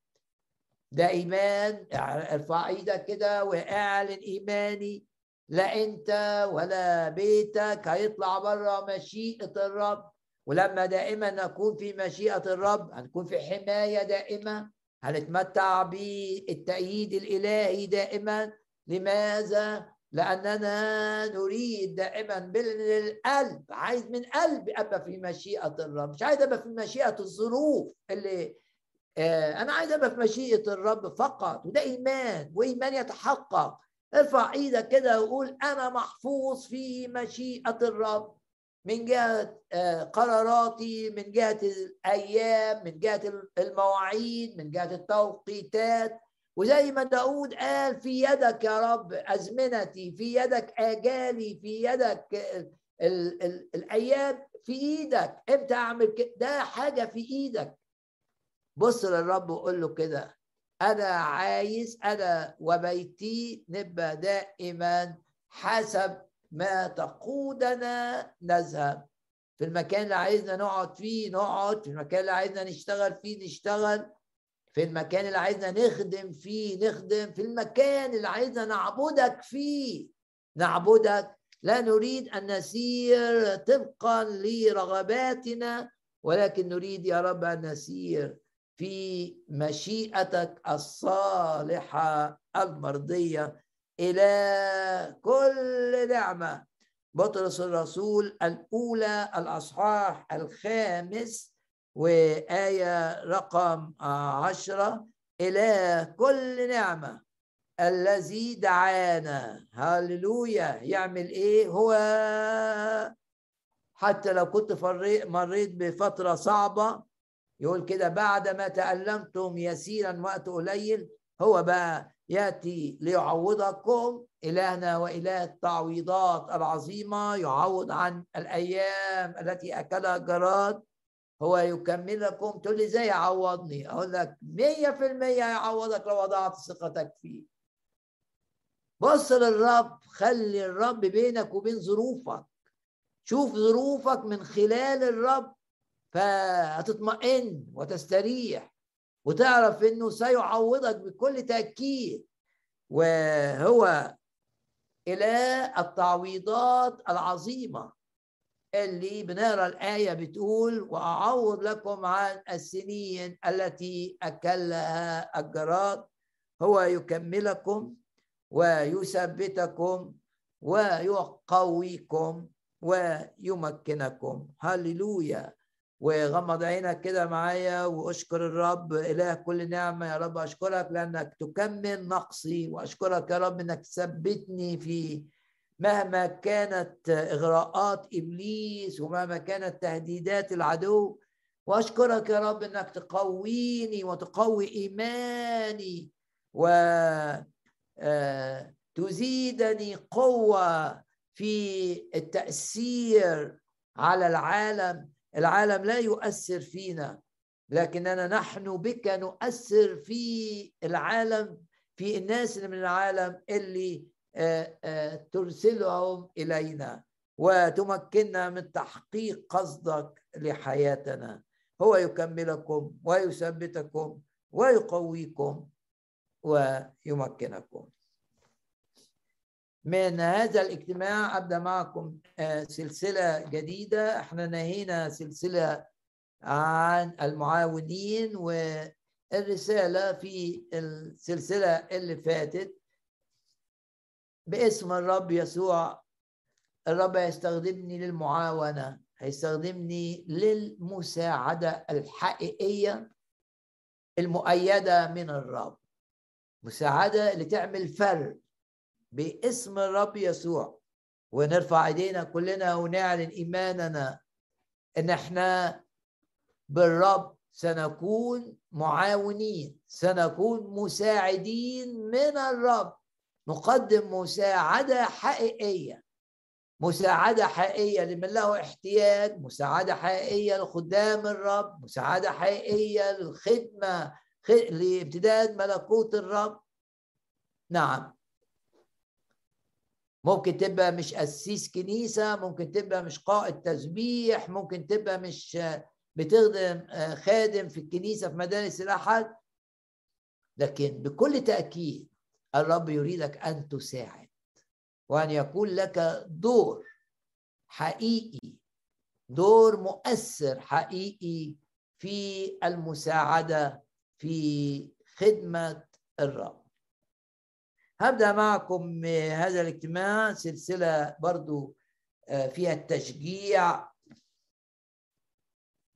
A: ده إيمان. ارفع إيدك كده واعلن إيماني. لا أنت ولا بيتك هيطلع بره مشيئة الرب. ولما دائما نكون في مشيئة الرب هنكون في حماية دائمة. هنتمتع بالتأييد الإلهي دائما. لماذا؟ لأننا نريد دائما بالقلب عايز من قلب أبقى في مشيئة الرب. مش عايز أبقى في مشيئة الظروف اللي آه أنا عايز أبقى في مشيئة الرب فقط وده إيمان وإيمان يتحقق. ارفع إيدك كده وقول أنا محفوظ في مشيئة الرب. من جهة آه، قراراتي من جهة الأيام من جهة المواعيد من جهة التوقيتات. وزي ما داود قال في يدك يا رب أزمنتي في يدك آجالي في يدك ال ال الأيام في إيدك. إمتى أعمل كده ده حاجة في إيدك. بص للرب وقول له كده أنا عايز أنا وبيتي نبقى دائما حسب ما تقودنا نذهب. في المكان اللي عايزنا نقعد فيه نقعد في المكان اللي عايزنا نشتغل فيه نشتغل. في المكان اللي عايزنا نخدم فيه نخدم في المكان اللي عايزنا نعبدك فيه. نعبدك. لا نريد أن نسير طبقا لرغباتنا ولكن نريد يا رب أن نسير في مشيئتك الصالحة المرضية إلى كل نعمة. بطرس الرسول الأولى الأصحاح الخامس وآية رقم عشرة إلى كل نعمة الذي دعانا. هللويا. يعمل إيه؟ هو حتى لو كنت مريت بفترة صعبة يقول كده بعد ما تألمتم يسيرا وقت قليل هو بقى يأتي ليعوضكم. إلهنا وإله التعويضات العظيمة يعوض عن الأيام التي أكلها الجراد. هو يكملكم. تقول لي إزاي يعوضني؟ أقول لك 100% يعوضك لو وضعت ثقتك فيه. بص للرب خلي الرب بينك وبين ظروفك. شوف ظروفك من خلال الرب فهتطمئن وتستريح وتعرف إنه سيعوضك بكل تأكيد. وهو إله التعويضات العظيمة. اللي بنقرأ الآية بتقول واعوض لكم عن السنين التي أكلها الجراد. هو يكملكم ويثبتكم ويقويكم ويمكنكم. هللويا. وغمض عينك كده معايا وأشكر الرب. إله كل نعمة يا رب. أشكرك لأنك تكمل نقصي وأشكرك يا رب إنك تثبتني في مهما كانت إغراءات إبليس ومهما كانت تهديدات العدو وأشكرك يا رب إنك تقويني وتقوي إيماني و آه، تزيدني قوة في التأثير على العالم. العالم لا يؤثر فينا لكننا نحن بك نؤثر في العالم في الناس اللي من العالم اللي ترسلهم إلينا وتمكننا من تحقيق قصدك لحياتنا. هو يكملكم ويثبتكم ويقويكم ويمكنكم. من هذا الاجتماع أبدأ معكم آه، سلسلة جديدة. إحنا نهينا سلسلة عن المعاونين والرسالة في السلسلة اللي فاتت. باسم الرب يسوع الرب هيستخدمني للمعاونة هيستخدمني للمساعدة الحقيقية المؤيدة من الرب. مساعدة اللي تعمل فرق باسم الرب يسوع. ونرفع ايدينا كلنا ونعلن ايماننا ان إحنا بالرب سنكون معاونين سنكون مساعدين من الرب. نقدم مساعدة حقيقية. مساعدة حقيقية لمن له احتياج مساعدة حقيقية لخدام الرب مساعدة حقيقية للخدمة لامتداد ملكوت الرب. نعم. ممكن تبقى مش قسيس كنيسة ممكن تبقى مش قائد تسبيح ممكن تبقى مش بتخدم آه، خادم في الكنيسة في مدارس الأحد لكن بكل تأكيد الرب يريدك أن تساعد وأن يكون لك دور حقيقي دور مؤثر حقيقي في المساعدة في خدمة الرب. هبدأ معكم هذا الاجتماع سلسلة برضو آه، فيها التشجيع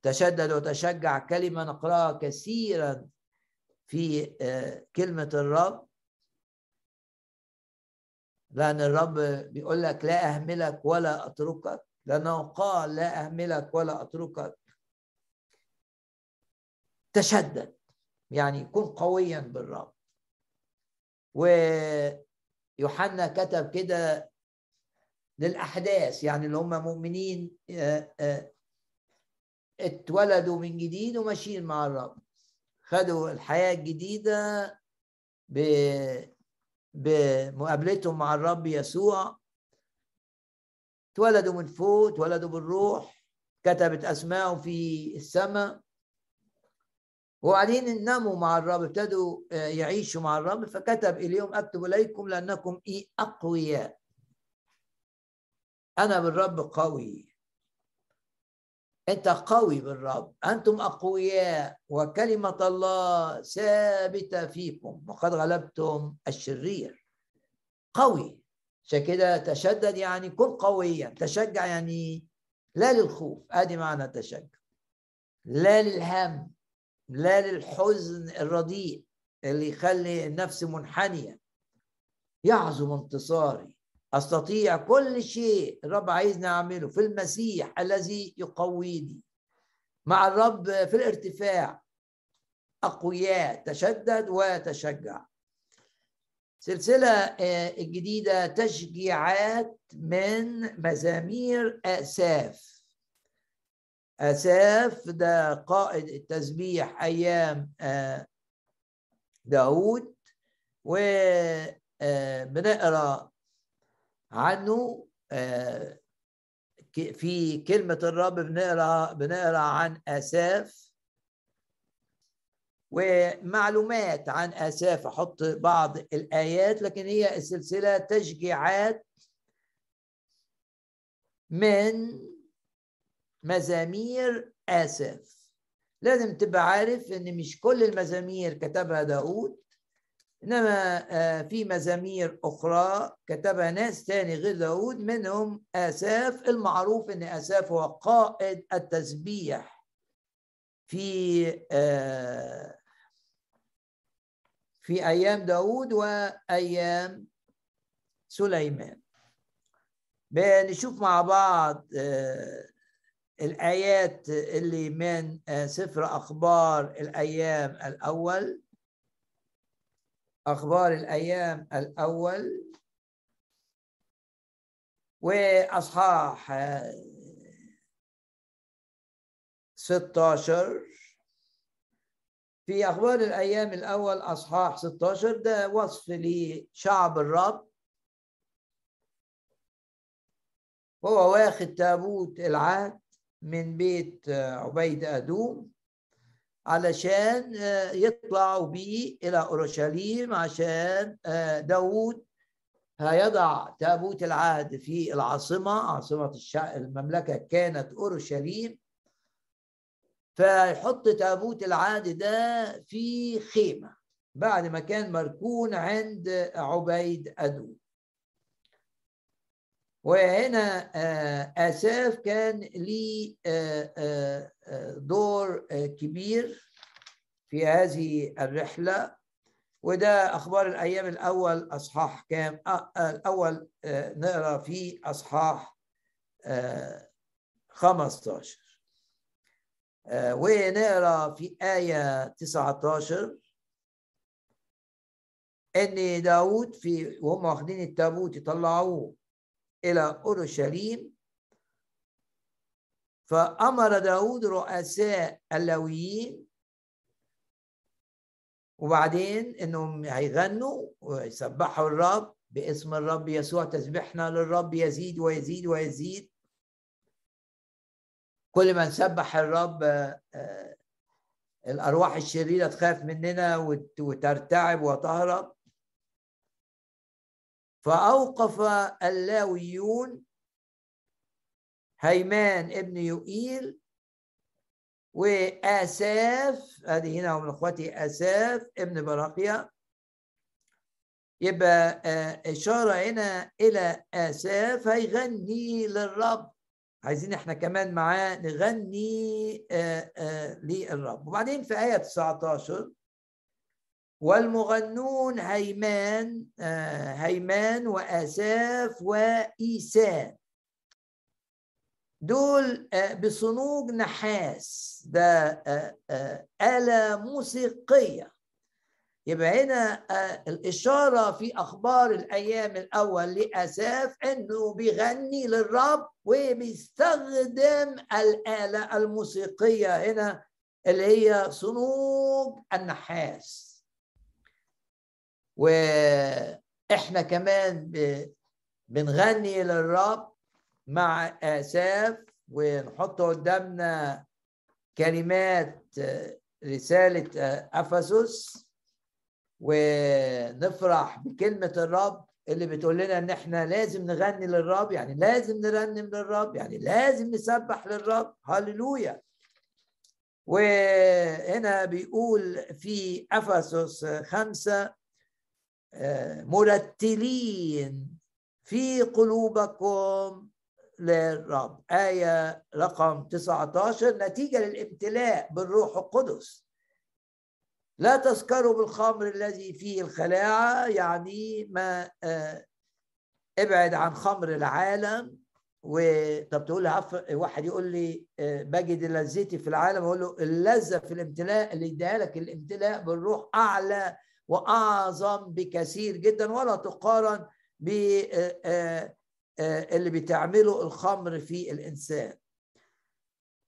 A: تشدد وتشجع كلمة نقرأها كثيرا في آه، كلمة الرب. لأن الرب بيقول لك لا أهملك ولا أتركك. لأنه قال لا أهملك ولا أتركك. تشدد. يعني كن قويا بالرب. ويوحنا كتب كده للأحداث. يعني اللي هم مؤمنين آه، آه، اتولدوا من جديد وماشيين مع الرب. خدوا الحياة الجديدة بمقابلتهم مع الرب يسوع. اتولدوا من فوق اتولدوا بالروح كتبت أسمائهم في السماء. وبعدين ناموا مع الرب ابتدوا آه، يعيشوا مع الرب. فكتب اليوم أكتب إليكم لأنكم إيه أقوياء. أنا بالرب قوي. أنت قوي بالرب. أنتم أقوياء وكلمة الله ثابتة فيكم. وقد غلبتم الشرير. قوي. عشان كده تشدد يعني كن قويا. تشجع يعني لا للخوف. أدي معنى تشجع لا للهم. لا للحزن الرديء اللي يخلي النفس منحنية. يعظم انتصاري. أستطيع كل شيء الرب عايزني أعمله في المسيح الذي يقويني. مع الرب في الارتفاع أقوياء تشدد وتشجع. سلسلة آه، الجديدة تشجيعات من مزامير آساف. أساف ده قائد التسبيح أيام آه، داود وبنقرا آه، عنه آه، في كلمة الرب بنقرا بنقرأ عن أساف. ومعلومات عن أساف أحط بعض الآيات لكن هي السلسلة تشجيعات من مزامير آسف لازم تبقى عارف إن مش كل المزامير كتبها داود إنما آه، في مزامير أخرى كتبها ناس تاني غير داود منهم آساف. المعروف إن آساف هو قائد التسبيح في آه، في أيام داود وأيام سليمان. بنشوف مع بعض آه، الآيات اللي من سفر أخبار الأيام الأول. أخبار الأيام الأول. وأصحاح 16 آه، في أخبار الأيام الأول أصحاح 16 ده وصف لشعب الرب. هو واخد تابوت العهد من بيت عبيد أدوم. علشان آه، يطلعوا بيه إلى أورشليم عشان آه، داود هيضع تابوت العهد في العاصمة عاصمة المملكة كانت أورشليم. فيحط تابوت العهد ده في خيمة بعد ما كان مركون عند عبيد أدوم. وهنا آه، آساف كان ليه آه، آه، دور كبير في هذه الرحلة. وده أخبار الأيام الأول أصحاح كام؟ الأول نقرأ في أصحاح 15 ونقرأ في آية 19 ان داود في وهم واخدين التابوت يطلعوه. إلى أورشليم. فأمر داود رؤساء اللويين وبعدين إنهم هيغنوا ويسبحوا الرب باسم الرب يسوع تسبحنا للرب يزيد ويزيد ويزيد. كل ما نسبح الرب آه، الأرواح الشريرة تخاف مننا وترتعب وتهرب. فأوقف اللاويون هيمان ابن يوئيل وآساف هذه هنا من إخوتي آساف ابن براقيا يبقى آه، إشارة هنا إلى آساف هيغني للرب. عايزين إحنا كمان معاه نغني آه، آه، للرب. وبعدين في آية 19 والمغنون هيمان هيمان وآساف وإيسان. دول بصنوج نحاس. ده آلة موسيقية. يبقى هنا آه، الإشارة في أخبار الأيام الأول لأساف إنه بيغني للرب وبيستخدم الآلة الموسيقية هنا اللي هي صنوج النحاس. وإحنا كمان بنغني للرب مع آساف ونحط قدامنا كلمات آه، رسالة آه، أفسس ونفرح بكلمة الرب اللي بتقول لنا إن إحنا لازم نغني للرب يعني لازم نرنم للرب يعني لازم نسبح للرب. هللويا. وهنا بيقول في أفسس خمسة آه، مرتلين في قلوبكم للرب. آية رقم 19 نتيجة للامتلاء بالروح القدس. لا تسكروا بالخمر الذي فيه الخلاعة يعني ما آه، ابعد عن خمر العالم. وطب تقول لي واحد يقول لي آه، بجد لذتي في العالم أقول له اللذة في الامتلاء اللي يديها لك الامتلاء بالروح أعلى وأعظم بكثير جدا ولا تقارن ب آه، اللي بتعمله الخمر في الإنسان.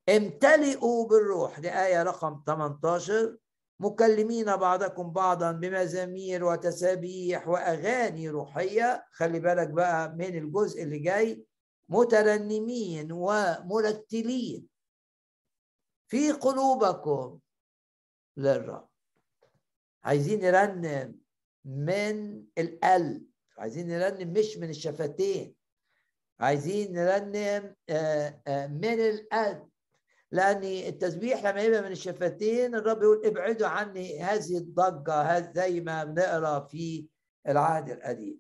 A: امتلئوا بالروح دي إيه رقم 18 مكلمين بعضكم بعضا بمزامير وتسابيح وأغاني روحية. خلي بالك بقى من الجزء اللي جاي. مترنمين ومرتلين في قلوبكم للرب. عايزين نرنم من القلب عايزين نرنم مش من الشفتين عايزين نرنم آه، آه، من القلب. لأن التسبيح لما يبقى من الشفتين الرب يقول ابعدوا عني هذه الضجة زي ما بنقرأ في العهد القديم.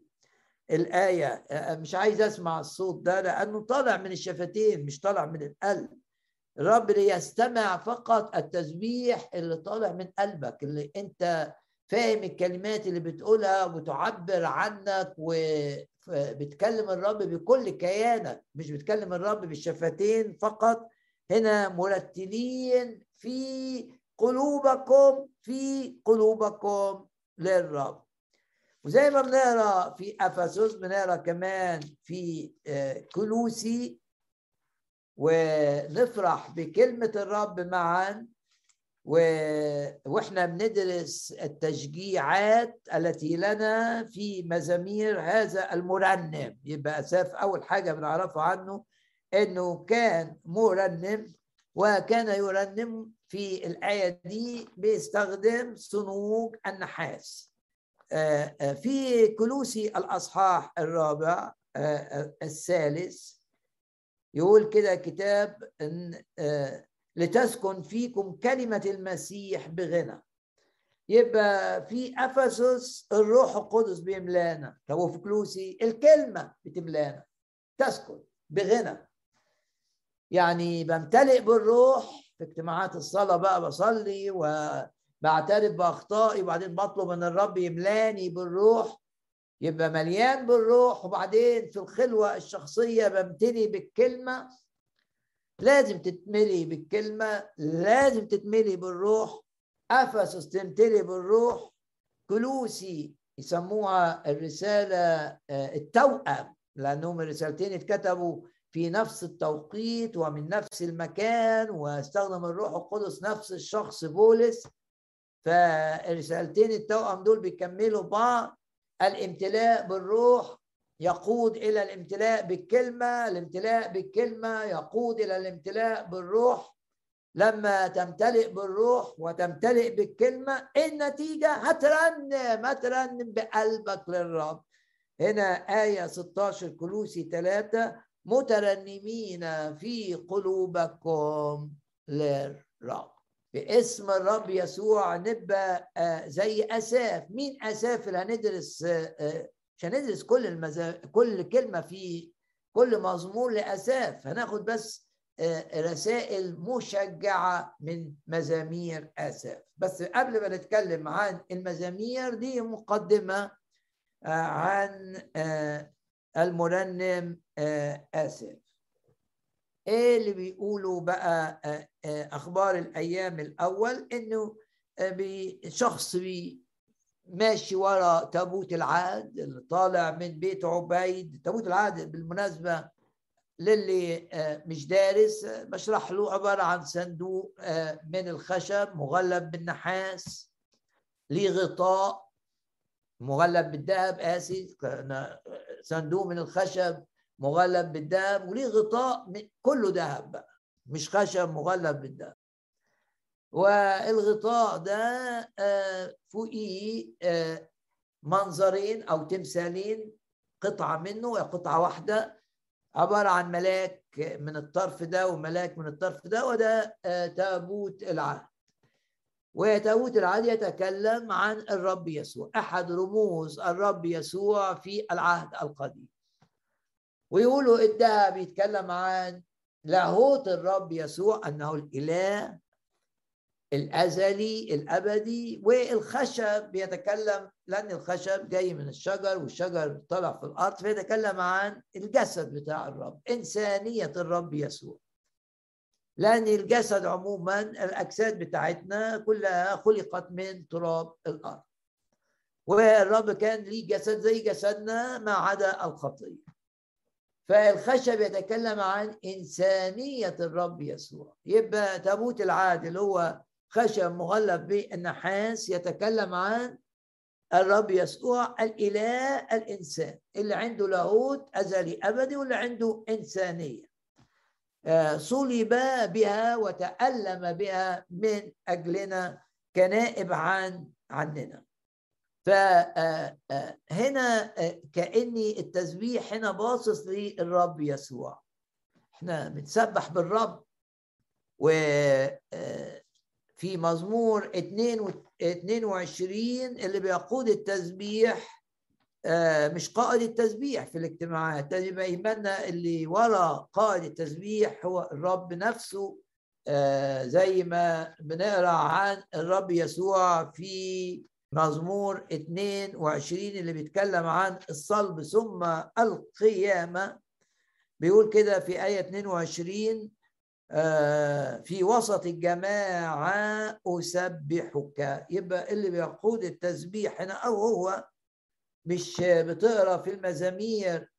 A: الآية مش عايز أسمع الصوت ده لأنه طالع من الشفتين مش طالع من القلب. الرب ليستمع فقط التسبيح اللي طالع من قلبك اللي أنت فاهم الكلمات اللي بتقولها وبتعبر عنك وبتكلم الرب بكل كيانك مش بتكلم الرب بالشفتين فقط. هنا مرتلين في قلوبكم في قلوبكم للرب. وزي ما بنقرأ في أفسس بنقرأ كمان في آه، كلوسي ونفرح بكلمة الرب معا و... وإحنا بندرس التشجيعات التي لنا في مزامير هذا المرنم. يبقى اساف أول حاجة بنعرفها عنه إنه كان مرنم وكان يرنم في الآية دي بيستخدم صنوج النحاس. آه، آه، في كلوسي الأصحاح الرابع آه، الثالث يقول كده كتاب إن لتسكن فيكم كلمة المسيح بغنى. يبقى في أفسس الروح القدس بيملانا. طب وفي كلوسي الكلمة بتملانا. تسكن بغنى. يعني بمتلئ بالروح في اجتماعات الصلاة بقى بصلي وبعترف بأخطائي وبعدين بطلب من الرب يملاني بالروح. يبقى مليان بالروح وبعدين في الخلوة الشخصية بمتلي بالكلمة. لازم تتملي بالكلمة لازم تتملي بالروح. أفسس تمتلي بالروح. كلوسي يسموها الرسالة آه، التوأم لأنهم الرسالتين اتكتبوا في نفس التوقيت ومن نفس المكان واستخدم الروح القدس نفس الشخص بولس. فالرسالتين التوأم دول بيكملوا بعض. الامتلاء بالروح يقود إلى الامتلاء بالكلمة الامتلاء بالكلمة يقود إلى الامتلاء بالروح. لما تمتلئ بالروح وتمتلئ بالكلمة النتيجة هترنم هترنم بقلبك للرب. هنا آية 16 كلوسي 3 مترنمين في قلوبكم للرب. باسم الرب يسوع نبقى آه، زي أساف. مين أساف اللي هندرس آه، آه، مش هندرس كل المزا... كل كلمة في كل مزمور لأساف. هناخد بس رسائل مشجعة من مزامير أساف. بس قبل ما نتكلم عن المزامير دي مقدمة عن المرنم اسف إيه اللي بيقولوا بقى آه، آه، أخبار الأيام الأول؟ إنه آه، شخص بي ماشي ورا تابوت العهد اللي طالع من بيت عبيد. تابوت العهد بالمناسبة للي مش دارس بشرح له عبارة عن صندوق من الخشب مغلف بالنحاس ليه غطاء مغلف بالذهب اسف صندوق من الخشب. مغلف بالذهب وليه غطاء كله ذهب بقى مش خشب مغلف بالذهب والغطاء ده آه، فوقيه آه، منظرين أو تمثالين قطعة منه قطعة واحدة عبارة عن ملاك من الطرف ده وملاك من الطرف ده وده آه، تابوت العهد. وتابوت العهد يتكلم عن الرب يسوع أحد رموز الرب يسوع في العهد القديم. ويقولوا الذهب بيتكلم عن لاهوت الرب يسوع أنه الإله الأزلي الأبدي والخشب. بيتكلم لأن الخشب جاي من الشجر والشجر طلع في الأرض فيتكلم عن الجسد بتاع الرب إنسانية الرب يسوع. لأن الجسد عموما الأجساد بتاعتنا كلها خلقت من تراب الأرض. والرب كان ليه جسد زي جسدنا ما عدا الخطيه فالخشب يتكلم عن إنسانية الرب يسوع. يبقى تابوت العهد اللي هو خشب مغلف بالنحاس يتكلم عن الرب يسوع الإله الإنسان اللي عنده لاهوت أزلي أبدي واللي عنده إنسانية. آه، صلب بها وتألم بها من أجلنا كنائب عن عننا. فهنا آه، آه، كأني التسبيح هنا باصص للرب يسوع. إحنا بنسبح بالرب. وفي آه، مزمور 22 اللي بيقود التسبيح مش قائد التسبيح في الاجتماعات. يبقى ايماننا اللي ورا قائد التسبيح هو الرب نفسه. زي ما بنقرأ عن الرب يسوع في مزمور 22 اللي بيتكلم عن الصلب ثم القيامة. بيقول كده في آية 22 آه، في وسط الجماعة أسبحك. يبقى اللي بيقود التسبيح هنا أو هو مش بتقرأ في المزامير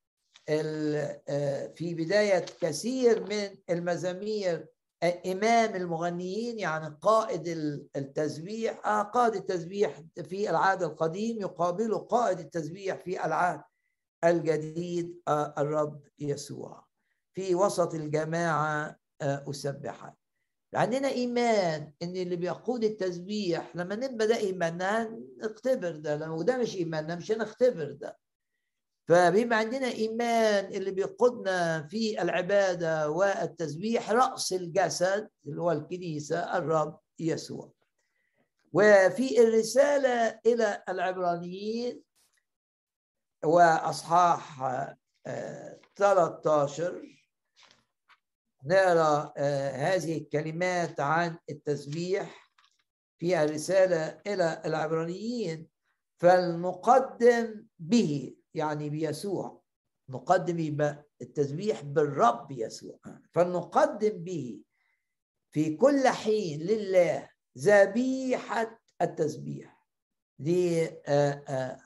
A: آه، في بداية كثير من المزامير إمام المغنيين يعني قائد التسبيح آه قائد التسبيح في العهد القديم يقابله قائد التسبيح في العهد الجديد آه الرب يسوع. في وسط الجماعة آه أسبحك عندنا إيمان إن اللي بيقود التسبيح لما نبقى ده إيماننا نختبر ده لو ده مش إيماننا مش هنختبر ده. فبيبقى عندنا إيمان اللي بيقودنا في العبادة والتسبيح رأس الجسد اللي هو الكنيسة الرب يسوع. وفي الرسالة إلى العبرانيين وأصحاح 13 آه، نقرا آه، هذه الكلمات عن التسبيح في الرسالة إلى العبرانيين فلنقدم به يعني بيسوع نقدم التسبيح بالرب يسوع. فنقدم به في كل حين لله ذبيحة التسبيح. دي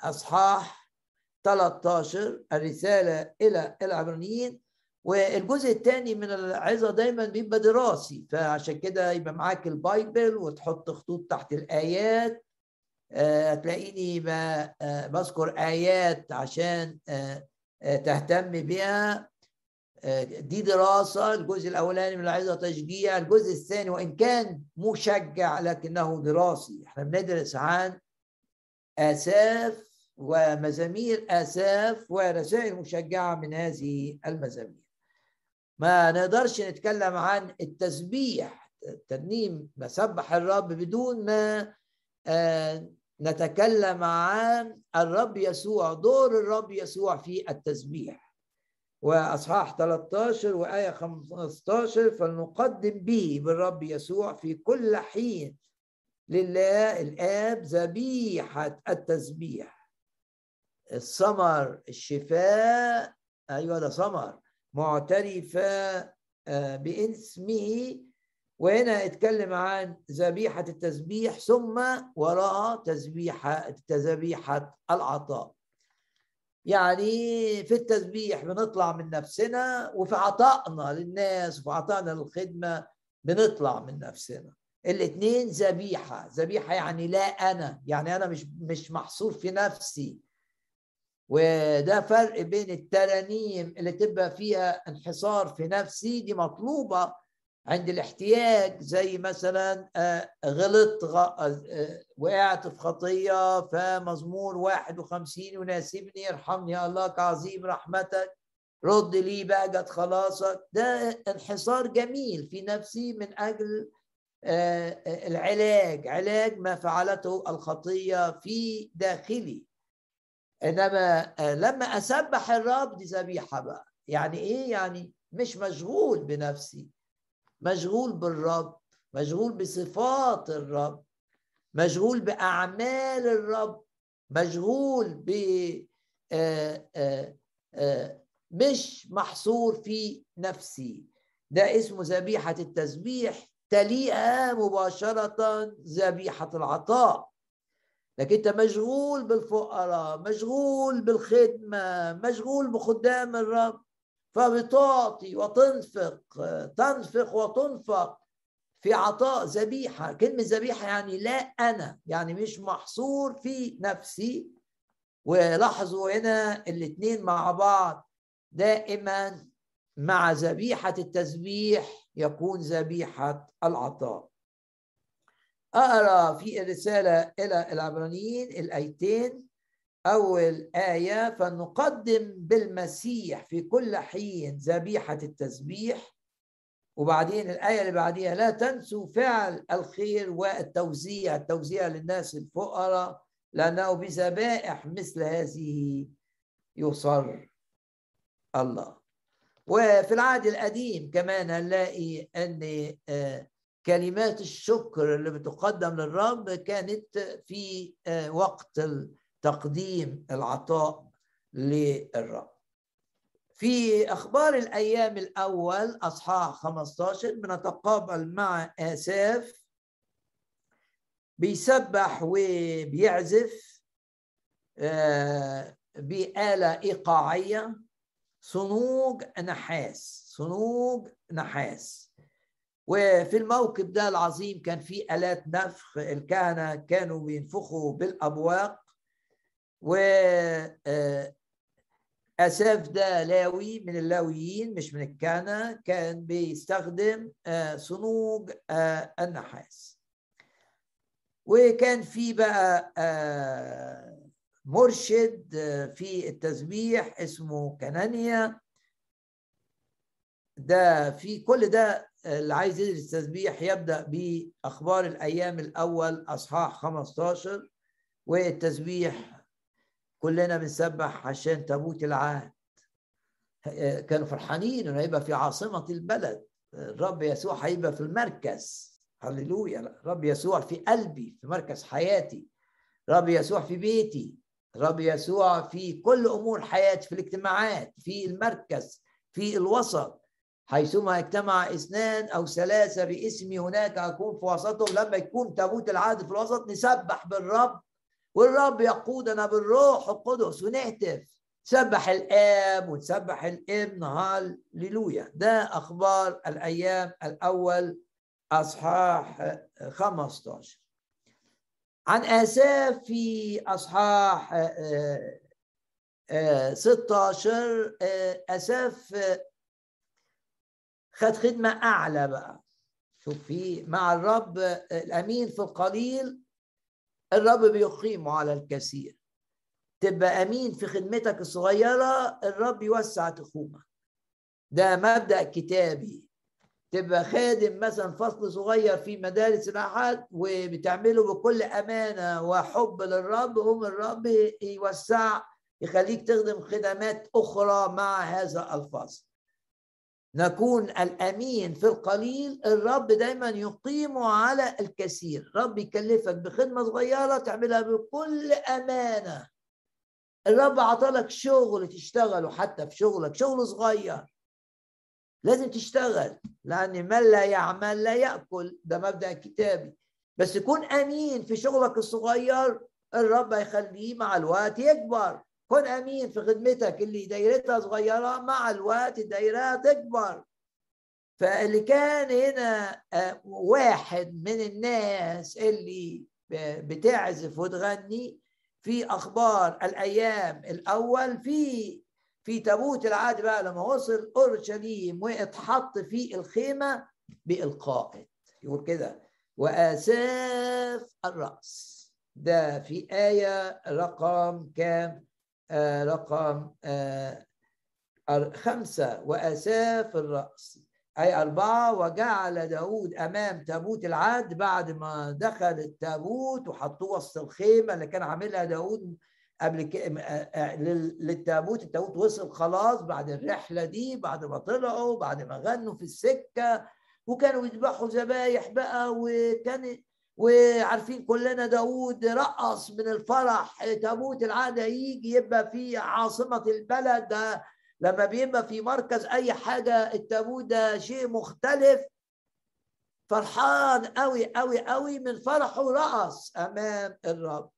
A: أصحاح 13 الرسالة إلى العبرانيين. والجزء الثاني من العظة دايما بيبقى دراسي. فعشان كده يبقى معاك البايبل وتحط خطوط تحت الآيات. هتلاقيني آه، بذكر آيات عشان آه، آه، تهتم بها دي دراسة الجزء الأولاني من العظة تشجيع الجزء الثاني وإن كان مشجع لكنه دراسي. إحنا بندرس عن آساف ومزامير آساف ورسائل مشجعة من هذه المزامير. ما نقدرش نتكلم عن التسبيح الترنيم بسبح الرب بدون ما آه، نتكلم عن الرب يسوع دور الرب يسوع في التسبيح. وأصحاح 13 وآية 15 فلنقدم به بالرب يسوع في كل حين. لله الآب ذبيحة التسبيح. الثمر الشفاء أيوه ده ثمر معترفة آه، باسمه وهنا اتكلم عن ذبيحة التسبيح ثم وراء تسبيحة تذبيحة العطاء. يعني في التسبيح بنطلع من نفسنا وفي عطائنا للناس وفي عطائنا للخدمة بنطلع من نفسنا. الاثنين ذبيحة. ذبيحة يعني لا أنا. يعني أنا مش مش محصور في نفسي. وده فرق بين الترانيم اللي تبقى فيها انحصار في نفسي دي مطلوبة عند الاحتياج زي مثلا آه، غلطت آه، وقعت في خطية فمزمور 51 يناسبني ارحمني يا الله كعظيم رحمتك رد لي بهجة خلاصك. ده انحصار جميل في نفسي من آه، العلاج علاج ما فعلته الخطية في داخلي. إنما لما أسبح الرب دي ذبيحة بقى. يعني إيه؟ يعني مش مشغول بنفسي. مشغول بالرب مشغول بصفات الرب مشغول بأعمال الرب مشغول ب آه، آه، آه، مش محصور في نفسي. ده اسمه ذبيحة التسبيح تليها مباشرة ذبيحة العطاء. لكن أنت مشغول بالفقراء مشغول بالخدمة مشغول بخدام الرب. فبتعطي وتنفق تنفق وتنفق في عطاء ذبيحة. كلمة ذبيحة يعني لا أنا يعني مش محصور في نفسي. ولاحظوا هنا الاثنين مع بعض. دائما مع ذبيحة التسبيح يكون ذبيحة العطاء. أقرأ في الرسالة إلى العبرانيين الآيتين. أول آية فنقدم بالمسيح في كل حين ذبيحة التسبيح. وبعدين الآية اللي بعديها لا تنسوا فعل الخير والتوزيع التوزيع للناس الفقراء لأنه بذبائح مثل هذه يصر الله. وفي العهد القديم كمان هنلاقي أن آه، كلمات الشكر اللي بتقدم للرب كانت في آه، وقت تقديم العطاء للرب. في أخبار الأيام الأول أصحاح 15 بنتقابل مع آساف بيسبح وبيعزف آه، بآلة إيقاعية صنوج نحاس صنوج نحاس. وفي الموكب ده العظيم كان في آلات نفخ الكهنة كانوا بينفخوا بالأبواق. و آه، أساف ده لاوي من اللاويين مش من الكهنة كان بيستخدم آه، صنوج آه، النحاس. وكان في بقى مرشد في التسبيح اسمه كنانيا. ده في كل ده اللي عايز يدرس تسبيح يبدأ بأخبار الأيام الأول أصحاح 15 والتسبيح كلنا بنسبح عشان تابوت العهد. كانوا فرحانين إنه هيبقى في عاصمة البلد. الرب يسوع هيبقى في المركز. هللويا. الرب يسوع في قلبي في مركز حياتي. الرب يسوع في بيتي. الرب يسوع في كل أمور حياتي في الاجتماعات في المركز في الوسط. حيثما اجتمع اثنان أو ثلاثة باسمي هناك أكون في وسطهم. لما يكون تابوت العهد في الوسط نسبح بالرب. والرب يقودنا بالروح القدس ونهتف. سبح الآب وتسبح الابن. هاللويا ده أخبار الأيام الأول أصحاح 15 عن اساف في اصحاح 16 آساف خد خدمة أعلى بقى. شوف في مع الرب الأمين في القليل. الرب بيقيمه على الكثير. تبقى أمين في خدمتك الصغيرة الرب يوسع تخومك. ده مبدأ كتابي. تبقى خادم مثلا فصل صغير في مدارس الأحد وبتعمله بكل أمانة وحب للرب هم الرب يوسع يخليك تخدم خدمات أخرى مع هذا الفصل. نكون الأمين في القليل الرب دايما يقيمه على الكثير. رب يكلفك بخدمة صغيرة تعملها بكل أمانة. الرب عطلك شغل تشتغله حتى في شغلك شغل صغير. لازم تشتغل لأن من لا يعمل لا يأكل. ده مبدأ كتابي. بس كن أمين في شغلك الصغير الرب هيخليه مع الوقت يكبر. كن أمين في خدمتك اللي دايرتها صغيرة مع الوقت الدايرة تكبر. فاللي كان هنا آه، واحد من الناس اللي بتعزف وتغني في أخبار الأيام الأول في في تابوت العهد بقى لما وصل أورشليم واتحط في الخيمة بالقائد يقول كده وأساف الرأس. ده في آية رقم كام؟ آه رقم آه خمسة. وأساف الرأس. أي أربعة. وجعل داود أمام تابوت العهد بعد ما دخل التابوت وحطوه وسط الخيمة اللي كان عاملها داود قبل كده للتابوت. التابوت وصل خلاص بعد الرحلة دي بعد ما طلعوا بعد ما غنوا في السكة. وكانوا يذبحوا ذبايح بقى وكان وعارفين كلنا داود رقص من الفرح تابوت العهد هيجي يبقى في عاصمة البلد لما بيبقى في مركز أي حاجة التابوت ده شيء مختلف. فرحان قوي قوي قوي من فرحه رقص أمام الرب.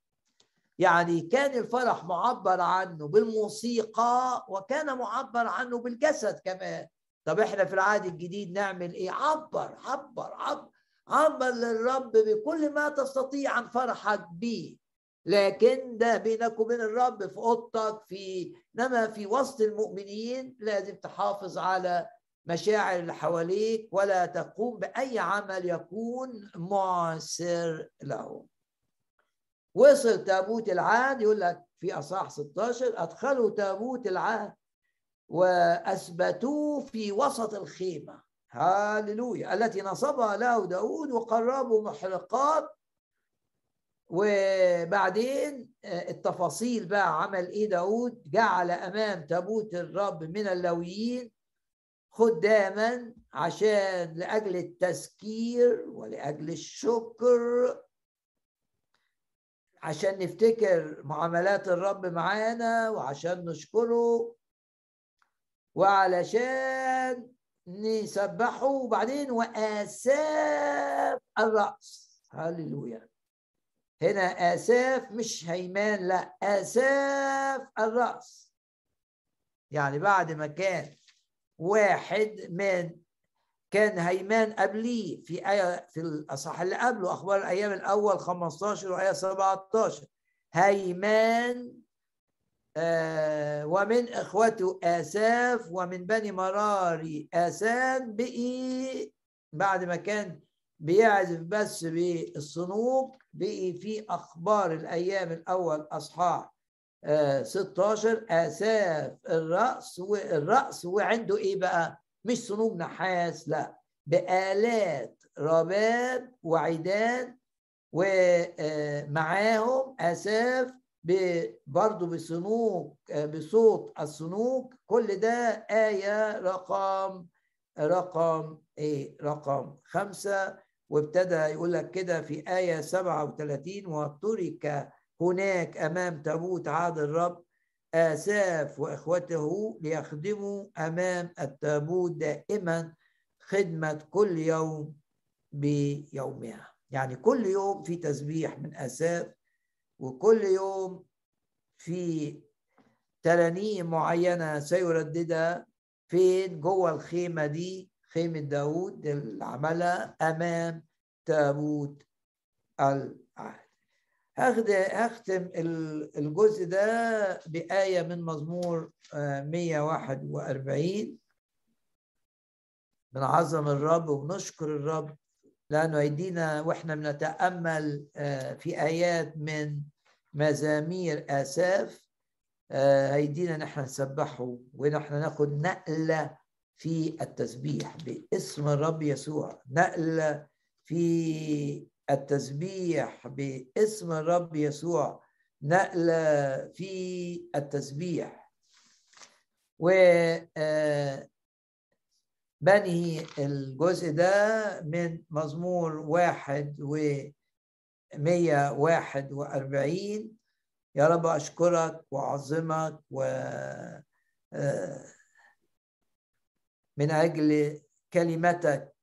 A: يعني كان الفرح معبر عنه بالموسيقى وكان معبر عنه بالجسد كمان. طب إحنا في العهد الجديد نعمل إيه؟ عبر عبر عبر. عبر للرب بكل ما تستطيع عن فرحك به لكن ده بينك وبين الرب في أوضتك في إنما في وسط المؤمنين لازم تحافظ على مشاعر اللي حواليك ولا تقوم بأي عمل يكون معسر له وصل تابوت العهد يقول لك في أصحاح 16 أدخلوا تابوت العهد وأثبتوه في وسط الخيمة. هاللويا التي نصبها له داود وقربوا محرقات. وبعدين آه، التفاصيل بقى عمل إيه داود؟ جعل أمام تابوت الرب من اللويين. خداما عشان لأجل التذكير ولأجل الشكر. عشان نفتكر معاملات الرب معانا وعشان نشكره. وعلشان نسبحه وبعدين وآساف الرأس. هللويا. هنا آساف مش هيمان لا آساف الرأس. يعني بعد ما كان واحد من كان هيمان قبليه في آية في الأصح اللي قبله أخبار الأيام الأول 15 وآية 17 هيمان ومن إخوته آساف ومن بني مراري آسان بقي بعد ما كان بيعزف بس بالصنوب بقي في أخبار الأيام الأول أصحاح 16 آه، آساف الرأس والراس وعنده إيه بقى؟ مش صنوب نحاس لا بآلات رباب وعيدان ومعاهم آساف برضه بصنوك آه، بصوت الصنوك. كل ده آية رقم رقم إيه؟ رقم خمسة. وابتدى يقول لك كده في آية 37 وترك هناك أمام تابوت عهد الرب آساف وإخوته ليخدموا أمام التابوت دائما خدمة كل يوم بيومها. يعني كل يوم في تسبيح من آساف وكل يوم في ترانيم معينة سيرددها فين؟ جوه الخيمة دي خيمة داود اللي عملها أمام تابوت العهد. هختم الجزء ده بآية من مزمور 141 بنعظم الرب وبنشكر الرب لأنه يدينا وإحنا بنتأمل آه، في آيات من مزامير آساف آه، هيدينا نحن نسبحه ونحن ناخد نقلة في التسبيح باسم الرب يسوع. نقلة في التسبيح باسم الرب يسوع. نقلة في التسبيح. و بني الجزء ده من مزمور واحد و واحد وأربعين. يا رب أشكرك وأعظمك و آه، من أجل كلمتك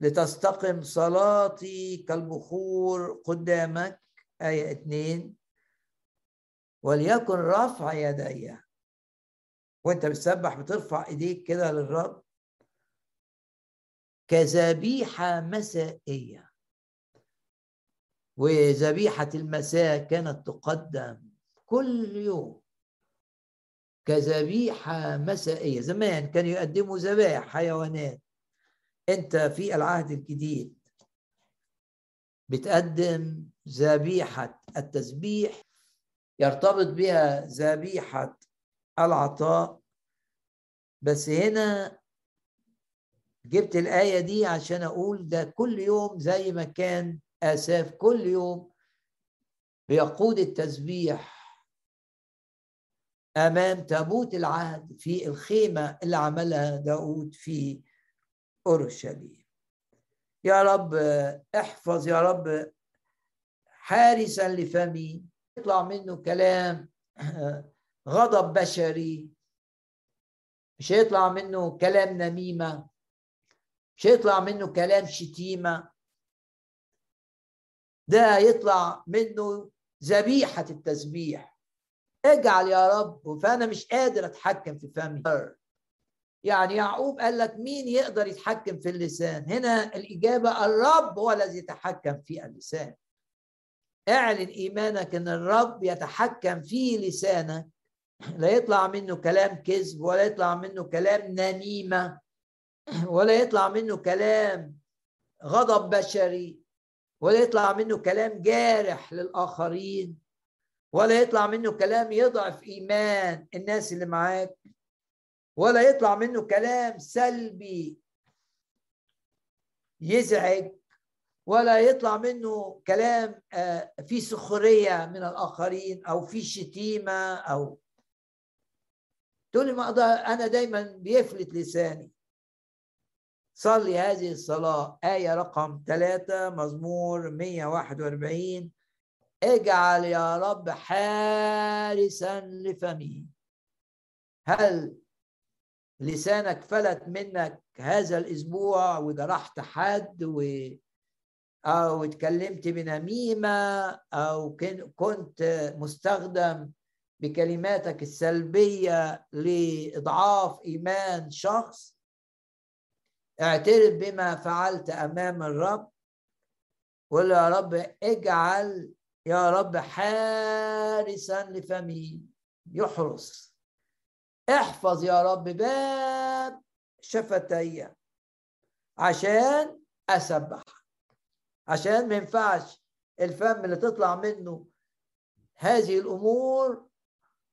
A: لتستقم صلاتي كالبخور قدامك. آية اثنين. وليكن رفع يدي. وانت بتسبح بترفع ايديك كده للرب. كذبيحة مسائية. وذبيحة المساء كانت تقدم كل يوم. كذبيحة مسائية. زمان كانوا يقدموا ذبائح حيوانات. انت في العهد الجديد بتقدم ذبيحة التسبيح يرتبط بها ذبيحة العطاء. بس هنا جبت الآية دي عشان أقول ده كل يوم زي ما كان آساف كل يوم بيقود التسبيح أمام تابوت العهد في الخيمة اللي عملها داود في أورشليم. يا رب احفظ يا رب حارسا لفمي. يطلع منه كلام غضب بشري. مش هيطلع منه كلام نميمة مش هيطلع منه كلام شتيمة. ده يطلع منه ذبيحة التسبيح. اجعل يا رب فأنا مش قادر أتحكم في فمي يعني يعقوب قال لك مين يقدر يتحكم في اللسان؟ هنا الإجابة الرب هو الذي يتحكم في اللسان. اعلن إيمانك أن الرب يتحكم في لسانك. لا يطلع منه كلام كذب ولا يطلع منه كلام نميمة ولا يطلع منه كلام غضب بشري ولا يطلع منه كلام جارح للآخرين ولا يطلع منه كلام يضعف إيمان الناس اللي معاك ولا يطلع منه كلام سلبي يزعج ولا يطلع منه كلام آه، في سخرية من الآخرين أو في شتيمة أو تقول لي ما أقدر أنا دايما بيفلت لساني. صلي هذه الصلاة آية رقم ثلاثة مزمور 141 اجعل يا رب حارسا لفمي. هل لسانك فلت منك هذا الأسبوع وجرحت حد و أو اتكلمت بنميمه أو كنت مستخدم بكلماتك السلبية لإضعاف إيمان شخص اعترف بما فعلت أمام الرب قل يا رب اجعل يا رب حارسا لفمي يحرس. احفظ يا رب باب شفتي عشان أسبح. عشان ما ينفعش الفم اللي تطلع منه هذه الأمور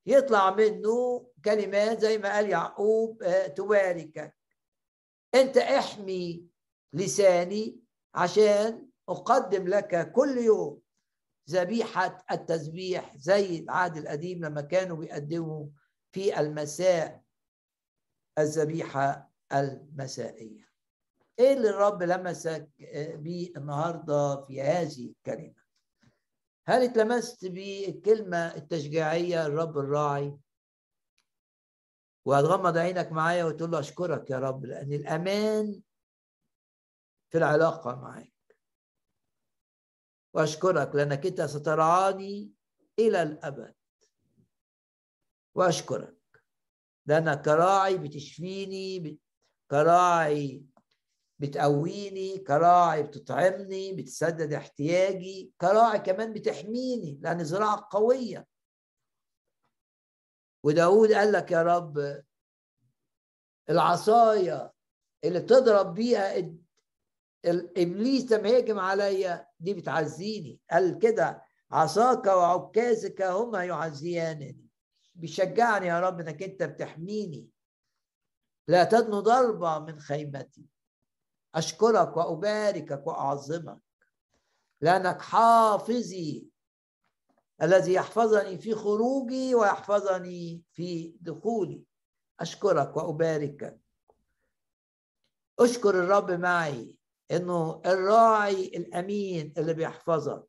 A: يطلع منه كلمات زي ما قال يعقوب آه، تباركك أنت احمي لساني عشان أقدم لك كل يوم ذبيحة التسبيح زي العهد القديم لما كانوا بيقدموا في المساء الذبيحة المسائية. إيه اللي الرب لمسك بيه النهارده في هذه الكلمة؟ هل اتلمست بالكلمة التشجيعية الرب الراعي وهتغمض عينك معايا وتقول له أشكرك يا رب لأن الأمان في العلاقة معاك. وأشكرك لأنك أنت سترعاني إلى الأبد. وأشكرك لأنك كراعي بتشفيني كراعي بتقويني كراعي بتطعمني بتسدد احتياجي كراعي كمان بتحميني لأن زراعة قوية. وداود قال لك يا رب العصاية اللي تضرب بيها الابليس لما يهجم عليا دي بتعزيني. قال كده عصاك وعكازك هما يعزيانني. بيشجعني يا رب إنك أنت بتحميني. لا تدنو ضربة من خيمتي. أشكرك وأباركك وأعظمك. لأنك حافظي الذي يحفظني في خروجي ويحفظني في دخولي. أشكرك وأباركك. أشكر الرب معي إنه الراعي الأمين اللي بيحفظك.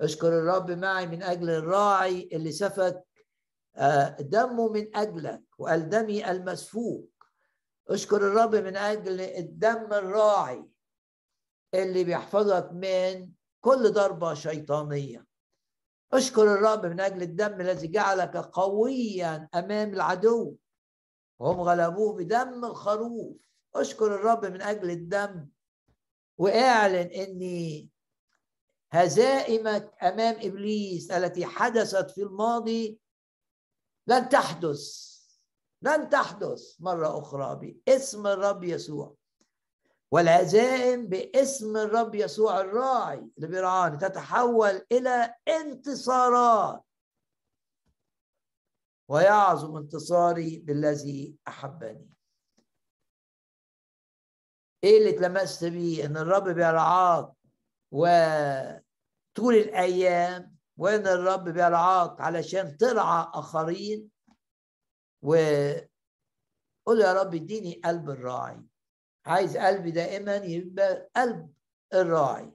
A: أشكر الرب معي من أجل الراعي اللي سفك آه، دمه من أجلك وقال دمي المسفوك. أشكر الرب من أجل الدم الراعي اللي بيحفظك من كل ضربة شيطانية. اشكر الرب من أجل الدم الذي جعلك قويا أمام العدو. وهم غلبوه بدم الخروف اشكر الرب من أجل الدم. وأعلن إني هزائمك أمام إبليس التي حدثت في الماضي لن تحدث. لن تحدث مرة أخرى باسم الرب يسوع. والعزائم باسم الرب يسوع الراعي اللي بيرعاني تتحول إلى انتصارات. ويعظم انتصاري بالذي أحبني. إيه اللي اتلمست بيه؟ إن الرب بيرعاك وطول الأيام وإن الرب بيرعاك علشان ترعى آخرين وقول يا رب اديني قلب الراعي. عايز قلبي دائما يبقى قلب الراعي.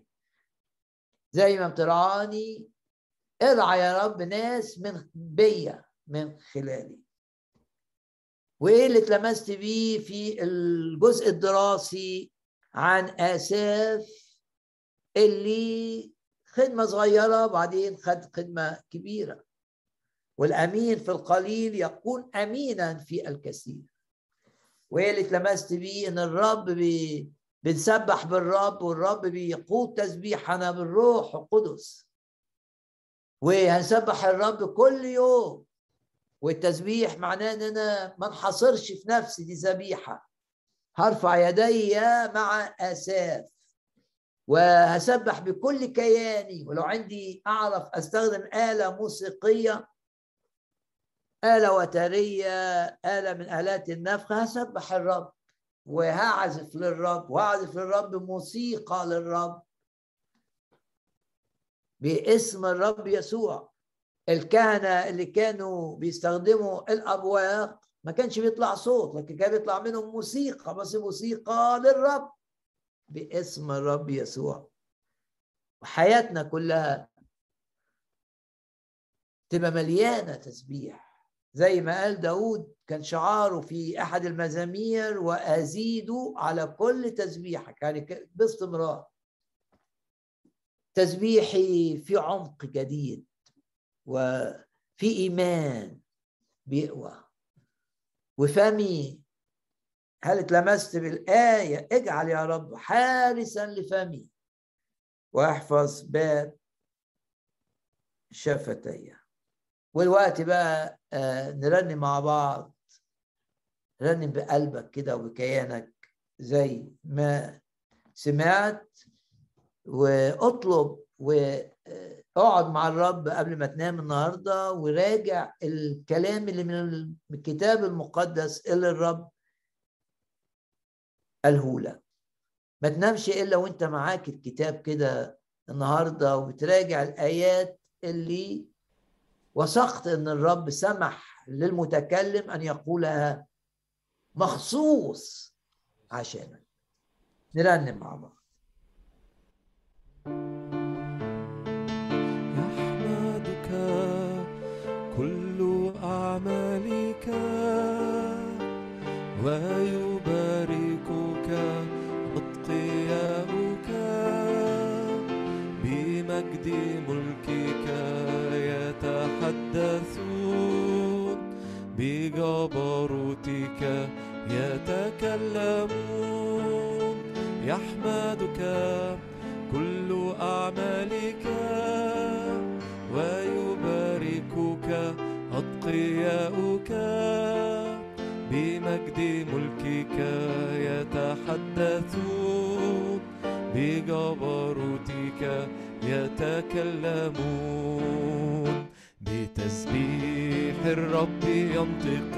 A: زي ما بترعاني ارعى يا رب ناس من بيا من خلالي. وإيه اللي اتلمست بيه في الجزء الدراسي عن آساف؟ اللي خدمة صغيرة بعدين خد خدمة كبيرة. والأمين في القليل يكون أمينا في الكثير. وايه اللي اتلمست بيه إن الرب بي بنسبح بالرب والرب بيقود تسبيحنا بالروح القدس. وهنسبح الرب كل يوم. والتسبيح معناه إن أنا ما انحصرش في نفسي دي ذبيحة. هرفع يدي مع آساف. وهسبح بكل كياني. ولو عندي أعرف أستخدم آلة موسيقية آلة وترية آلة من آلات النفخ هسبح الرب؟ وهعزف للرب وهعزف للرب موسيقى للرب. باسم الرب يسوع. الكهنة اللي كانوا بيستخدموا الأبواق ما كانش بيطلع صوت لكن كان بيطلع منهم موسيقى بس موسيقى للرب. باسم الرب يسوع. وحياتنا كلها تبقى مليانة تسبيح. زي ما قال داود كان شعاره في أحد المزامير وأزيد على كل تسبيحة يعني باستمرار. تسبيحي في عمق جديد وفي إيمان بيقوى. وفمي هل اتلمست بالآية؟ اجعل يا رب حارسا لفمي واحفظ باب شفتي. والوقت بقى آه، نرنم مع بعض رنم بقلبك كده وبكيانك زي ما سمعت واطلب واقعد مع الرب قبل ما تنام النهارده وراجع الكلام اللي من الكتاب المقدس اللي الرب قاله لك. ما تنامش إلا وأنت معاك الكتاب كده النهارده وبتراجع الآيات اللي وثقت إن الرب سمح للمتكلم أن يقولها مخصوص عشانك نرنم مع بعض.
B: يحمدك كل أعمالك ويباركك بجبروتك يتكلمون. يحمدك كل أعمالك ويباركك أتقياؤك بمجد ملكك يتحدثون. بجبروتك يتكلمون. بتسبيح الرب ينطق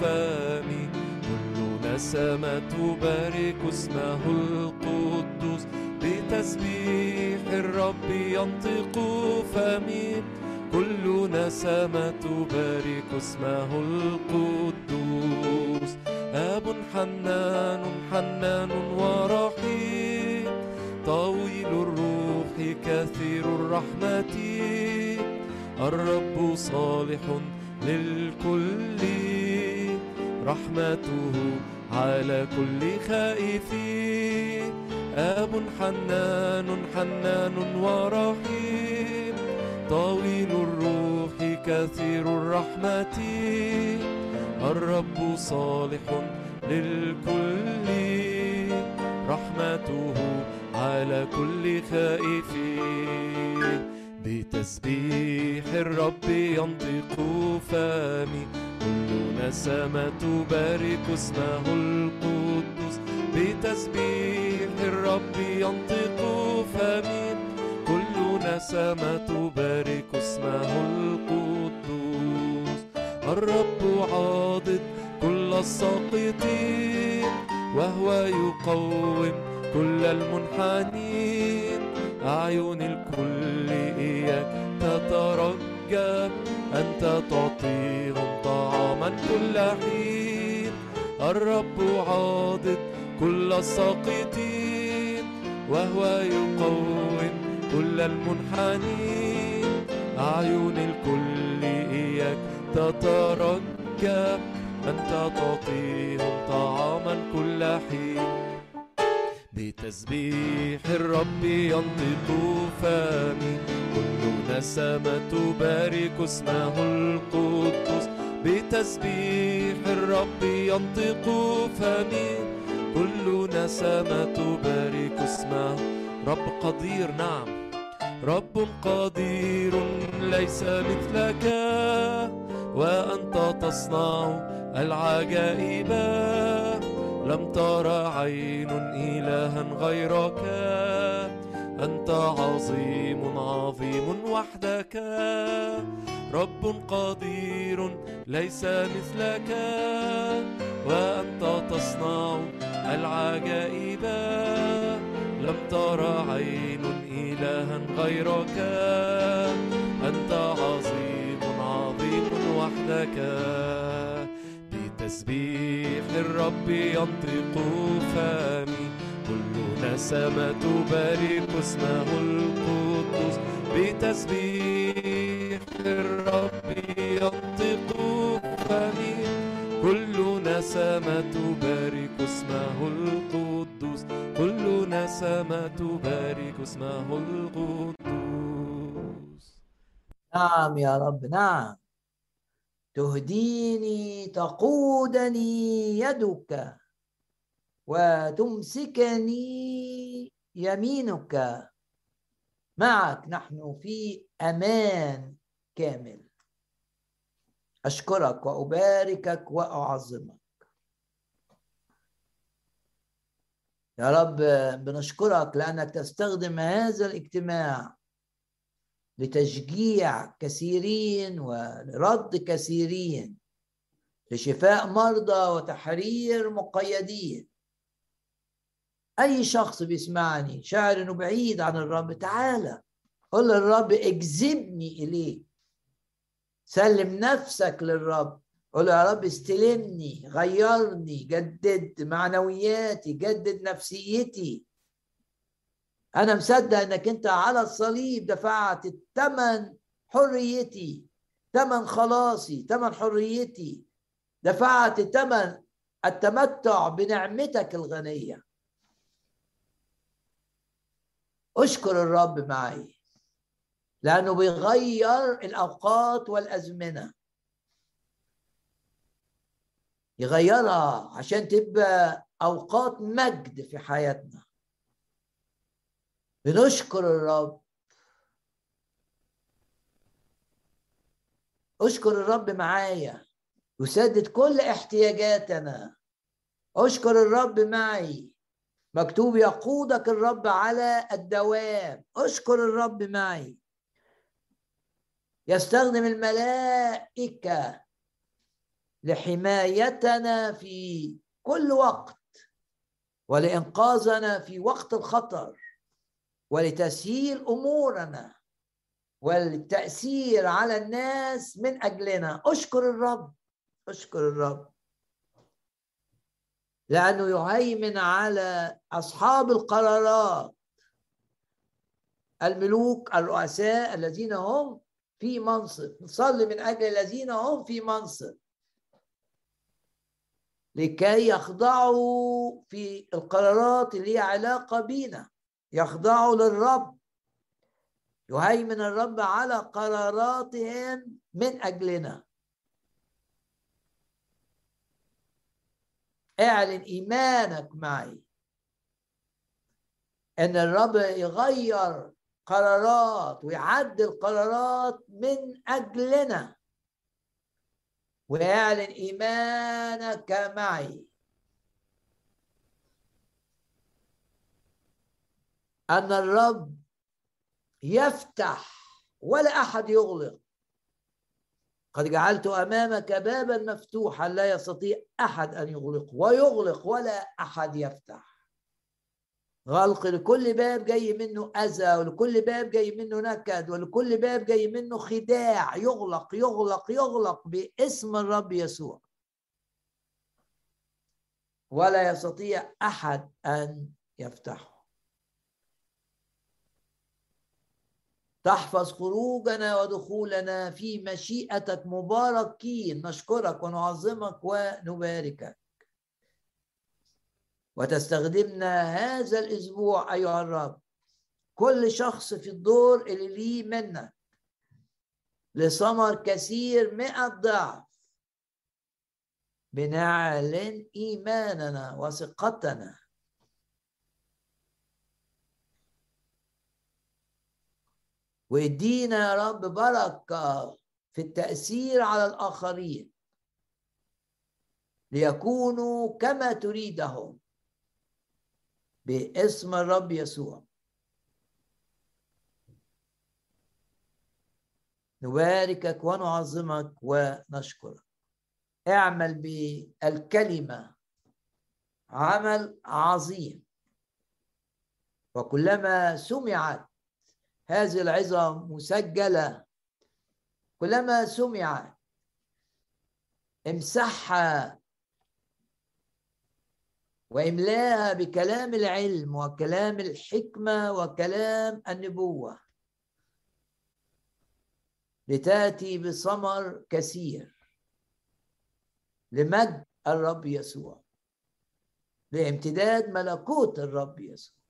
B: فمي. كل نسمة تبارك اسمه القدوس بتسبيح الرب ينطق فمي. كل نسمة تبارك اسمه القدوس أب حنان حنان ورحيم. طويل الروح كثير الرحمة. الرب صالح للكل. رحمته على كل خائف. أب حنان حنان ورحيم. طويل الروح كثير الرحمة. الرب صالح للكل. رحمته على كل خائف. بتسبيح الرب ينطق فمي. كل نسمة تبارك اسمه القدوس بتسبيح الرب ينطق فمي. كل نسمة تبارك اسمه القدوس الرب عاضد كل الساقطين وهو يقوم كل المنحنين. أعين الكل إياك تترجى أنت تعطيهم طعاما كل حين. الرب عاضد كل الساقطين وهو يقوم كل المنحنين. أعين الكل إياك تترجى أنت تعطيهم طعاما كل حين. بتسبيح الرب ينطق فمي. كل نسمة تبارك اسمه القدوس بتسبيح الرب ينطق فمي. كل نسمة تبارك اسمه. رب قدير نعم. رب قدير ليس مثلك. وأنت تصنع العجائب. لم تر عين إلها غيرك. أنت عظيم عظيم وحدك. رب قدير ليس مثلك. وأنت تصنع العجائب. لم تر عين إلها غيرك. أنت عظيم عظيم وحدك. بتسبيح الرب ينطق فمي. كل نسمة تبارك اسمه القدوس بتسبيح الرب ينطق فمي. كل نسمة تبارك اسمه القدوس كل نسمة تبارك اسمه القدوس
A: نعم يا رب نعم. تهديني تقودني يدك وتمسكني يمينك. معك نحن في أمان كامل. أشكرك وأباركك وأعظمك. يا رب بنشكرك لأنك تستخدم هذا الاجتماع لتشجيع كثيرين ولرد كثيرين لشفاء مرضى وتحرير مقيدين. أي شخص بيسمعني شاعر إنه بعيد عن الرب تعالى قل للرب اجذبني اليه سلم نفسك للرب. قل يا رب استلمني غيرني جدد معنوياتي جدد نفسيتي. أنا مصدق إنك أنت على الصليب دفعت الثمن حريتي ثمن خلاصي ثمن حريتي. دفعت ثمن التمتع بنعمتك الغنية. أشكر الرب معي لأنه بيغير الأوقات والأزمنة. يغيرها عشان تبقى أوقات مجد في حياتنا. بنشكر الرب. اشكر الرب معايا. يسدد كل احتياجاتنا. اشكر الرب معي. مكتوب يقودك الرب على الدوام. اشكر الرب معي. يستخدم الملائكة لحمايتنا في كل وقت ولإنقاذنا في وقت الخطر. ولتسهيل أمورنا والتاثير على الناس من أجلنا. أشكر الرب أشكر الرب. لأنه يهيمن على أصحاب القرارات. الملوك الرؤساء الذين هم في منصب. نصلي من أجل الذين هم في منصب. لكي يخضعوا في القرارات اللي هي علاقة بينا. يخضعوا للرب. يهيمن الرب على قراراتهم من أجلنا. اعلن إيمانك معي. إن الرب يغير قرارات ويعدل قرارات من أجلنا. واعلن إيمانك معي. أن الرب يفتح ولا أحد يغلق. قد جعلت أمامك بابا مفتوحا لا يستطيع أحد أن يغلقه ويغلق ولا أحد يفتح. غلق لكل باب جاي منه أذى ولكل باب جاي منه نكد ولكل باب جاي منه خداع. يغلق يغلق يغلق باسم الرب يسوع. ولا يستطيع أحد أن يفتحه. تحفظ خروجنا ودخولنا في مشيئتك مباركين. نشكرك ونعظمك ونباركك. وتستخدمنا هذا الأسبوع أيها الرب. كل شخص في الدور اللي ليه منك. لثمر كثير مئة ضعف. بنعلن إيماننا وثقتنا. وادينا يا رب بركة في التأثير على الآخرين. ليكونوا كما تريدهم. باسم الرب يسوع. نباركك ونعظمك ونشكرك. اعمل بالكلمة عمل عظيم. وكلما سمعت هذه العظة مسجلة. كلما سمعت امسحها واملاها بكلام العلم وكلام الحكمة وكلام النبوة. لتأتي بثمر كثير. لمجد الرب يسوع. لامتداد ملكوت الرب يسوع.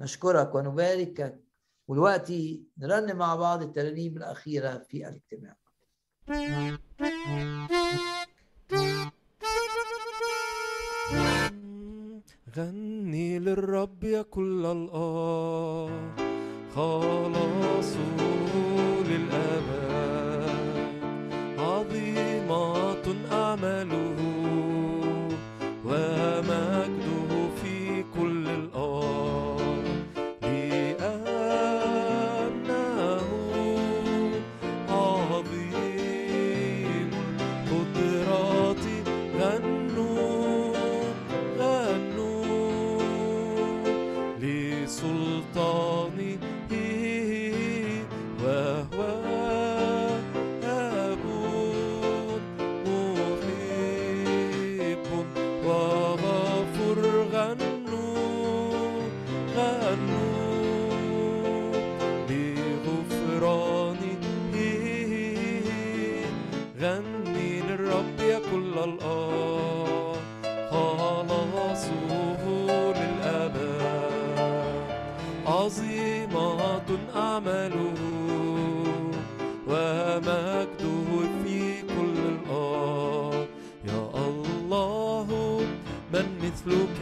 A: نشكرك ونباركك ودلوقتي نرنم مع بعض الترانيم الأخيرة في الاجتماع.
B: غني للرب يا كل الأرض. خلاصه للأبد. عظيمة أعماله عمله ومجده في كل الأرض. يا الله من مثلك؟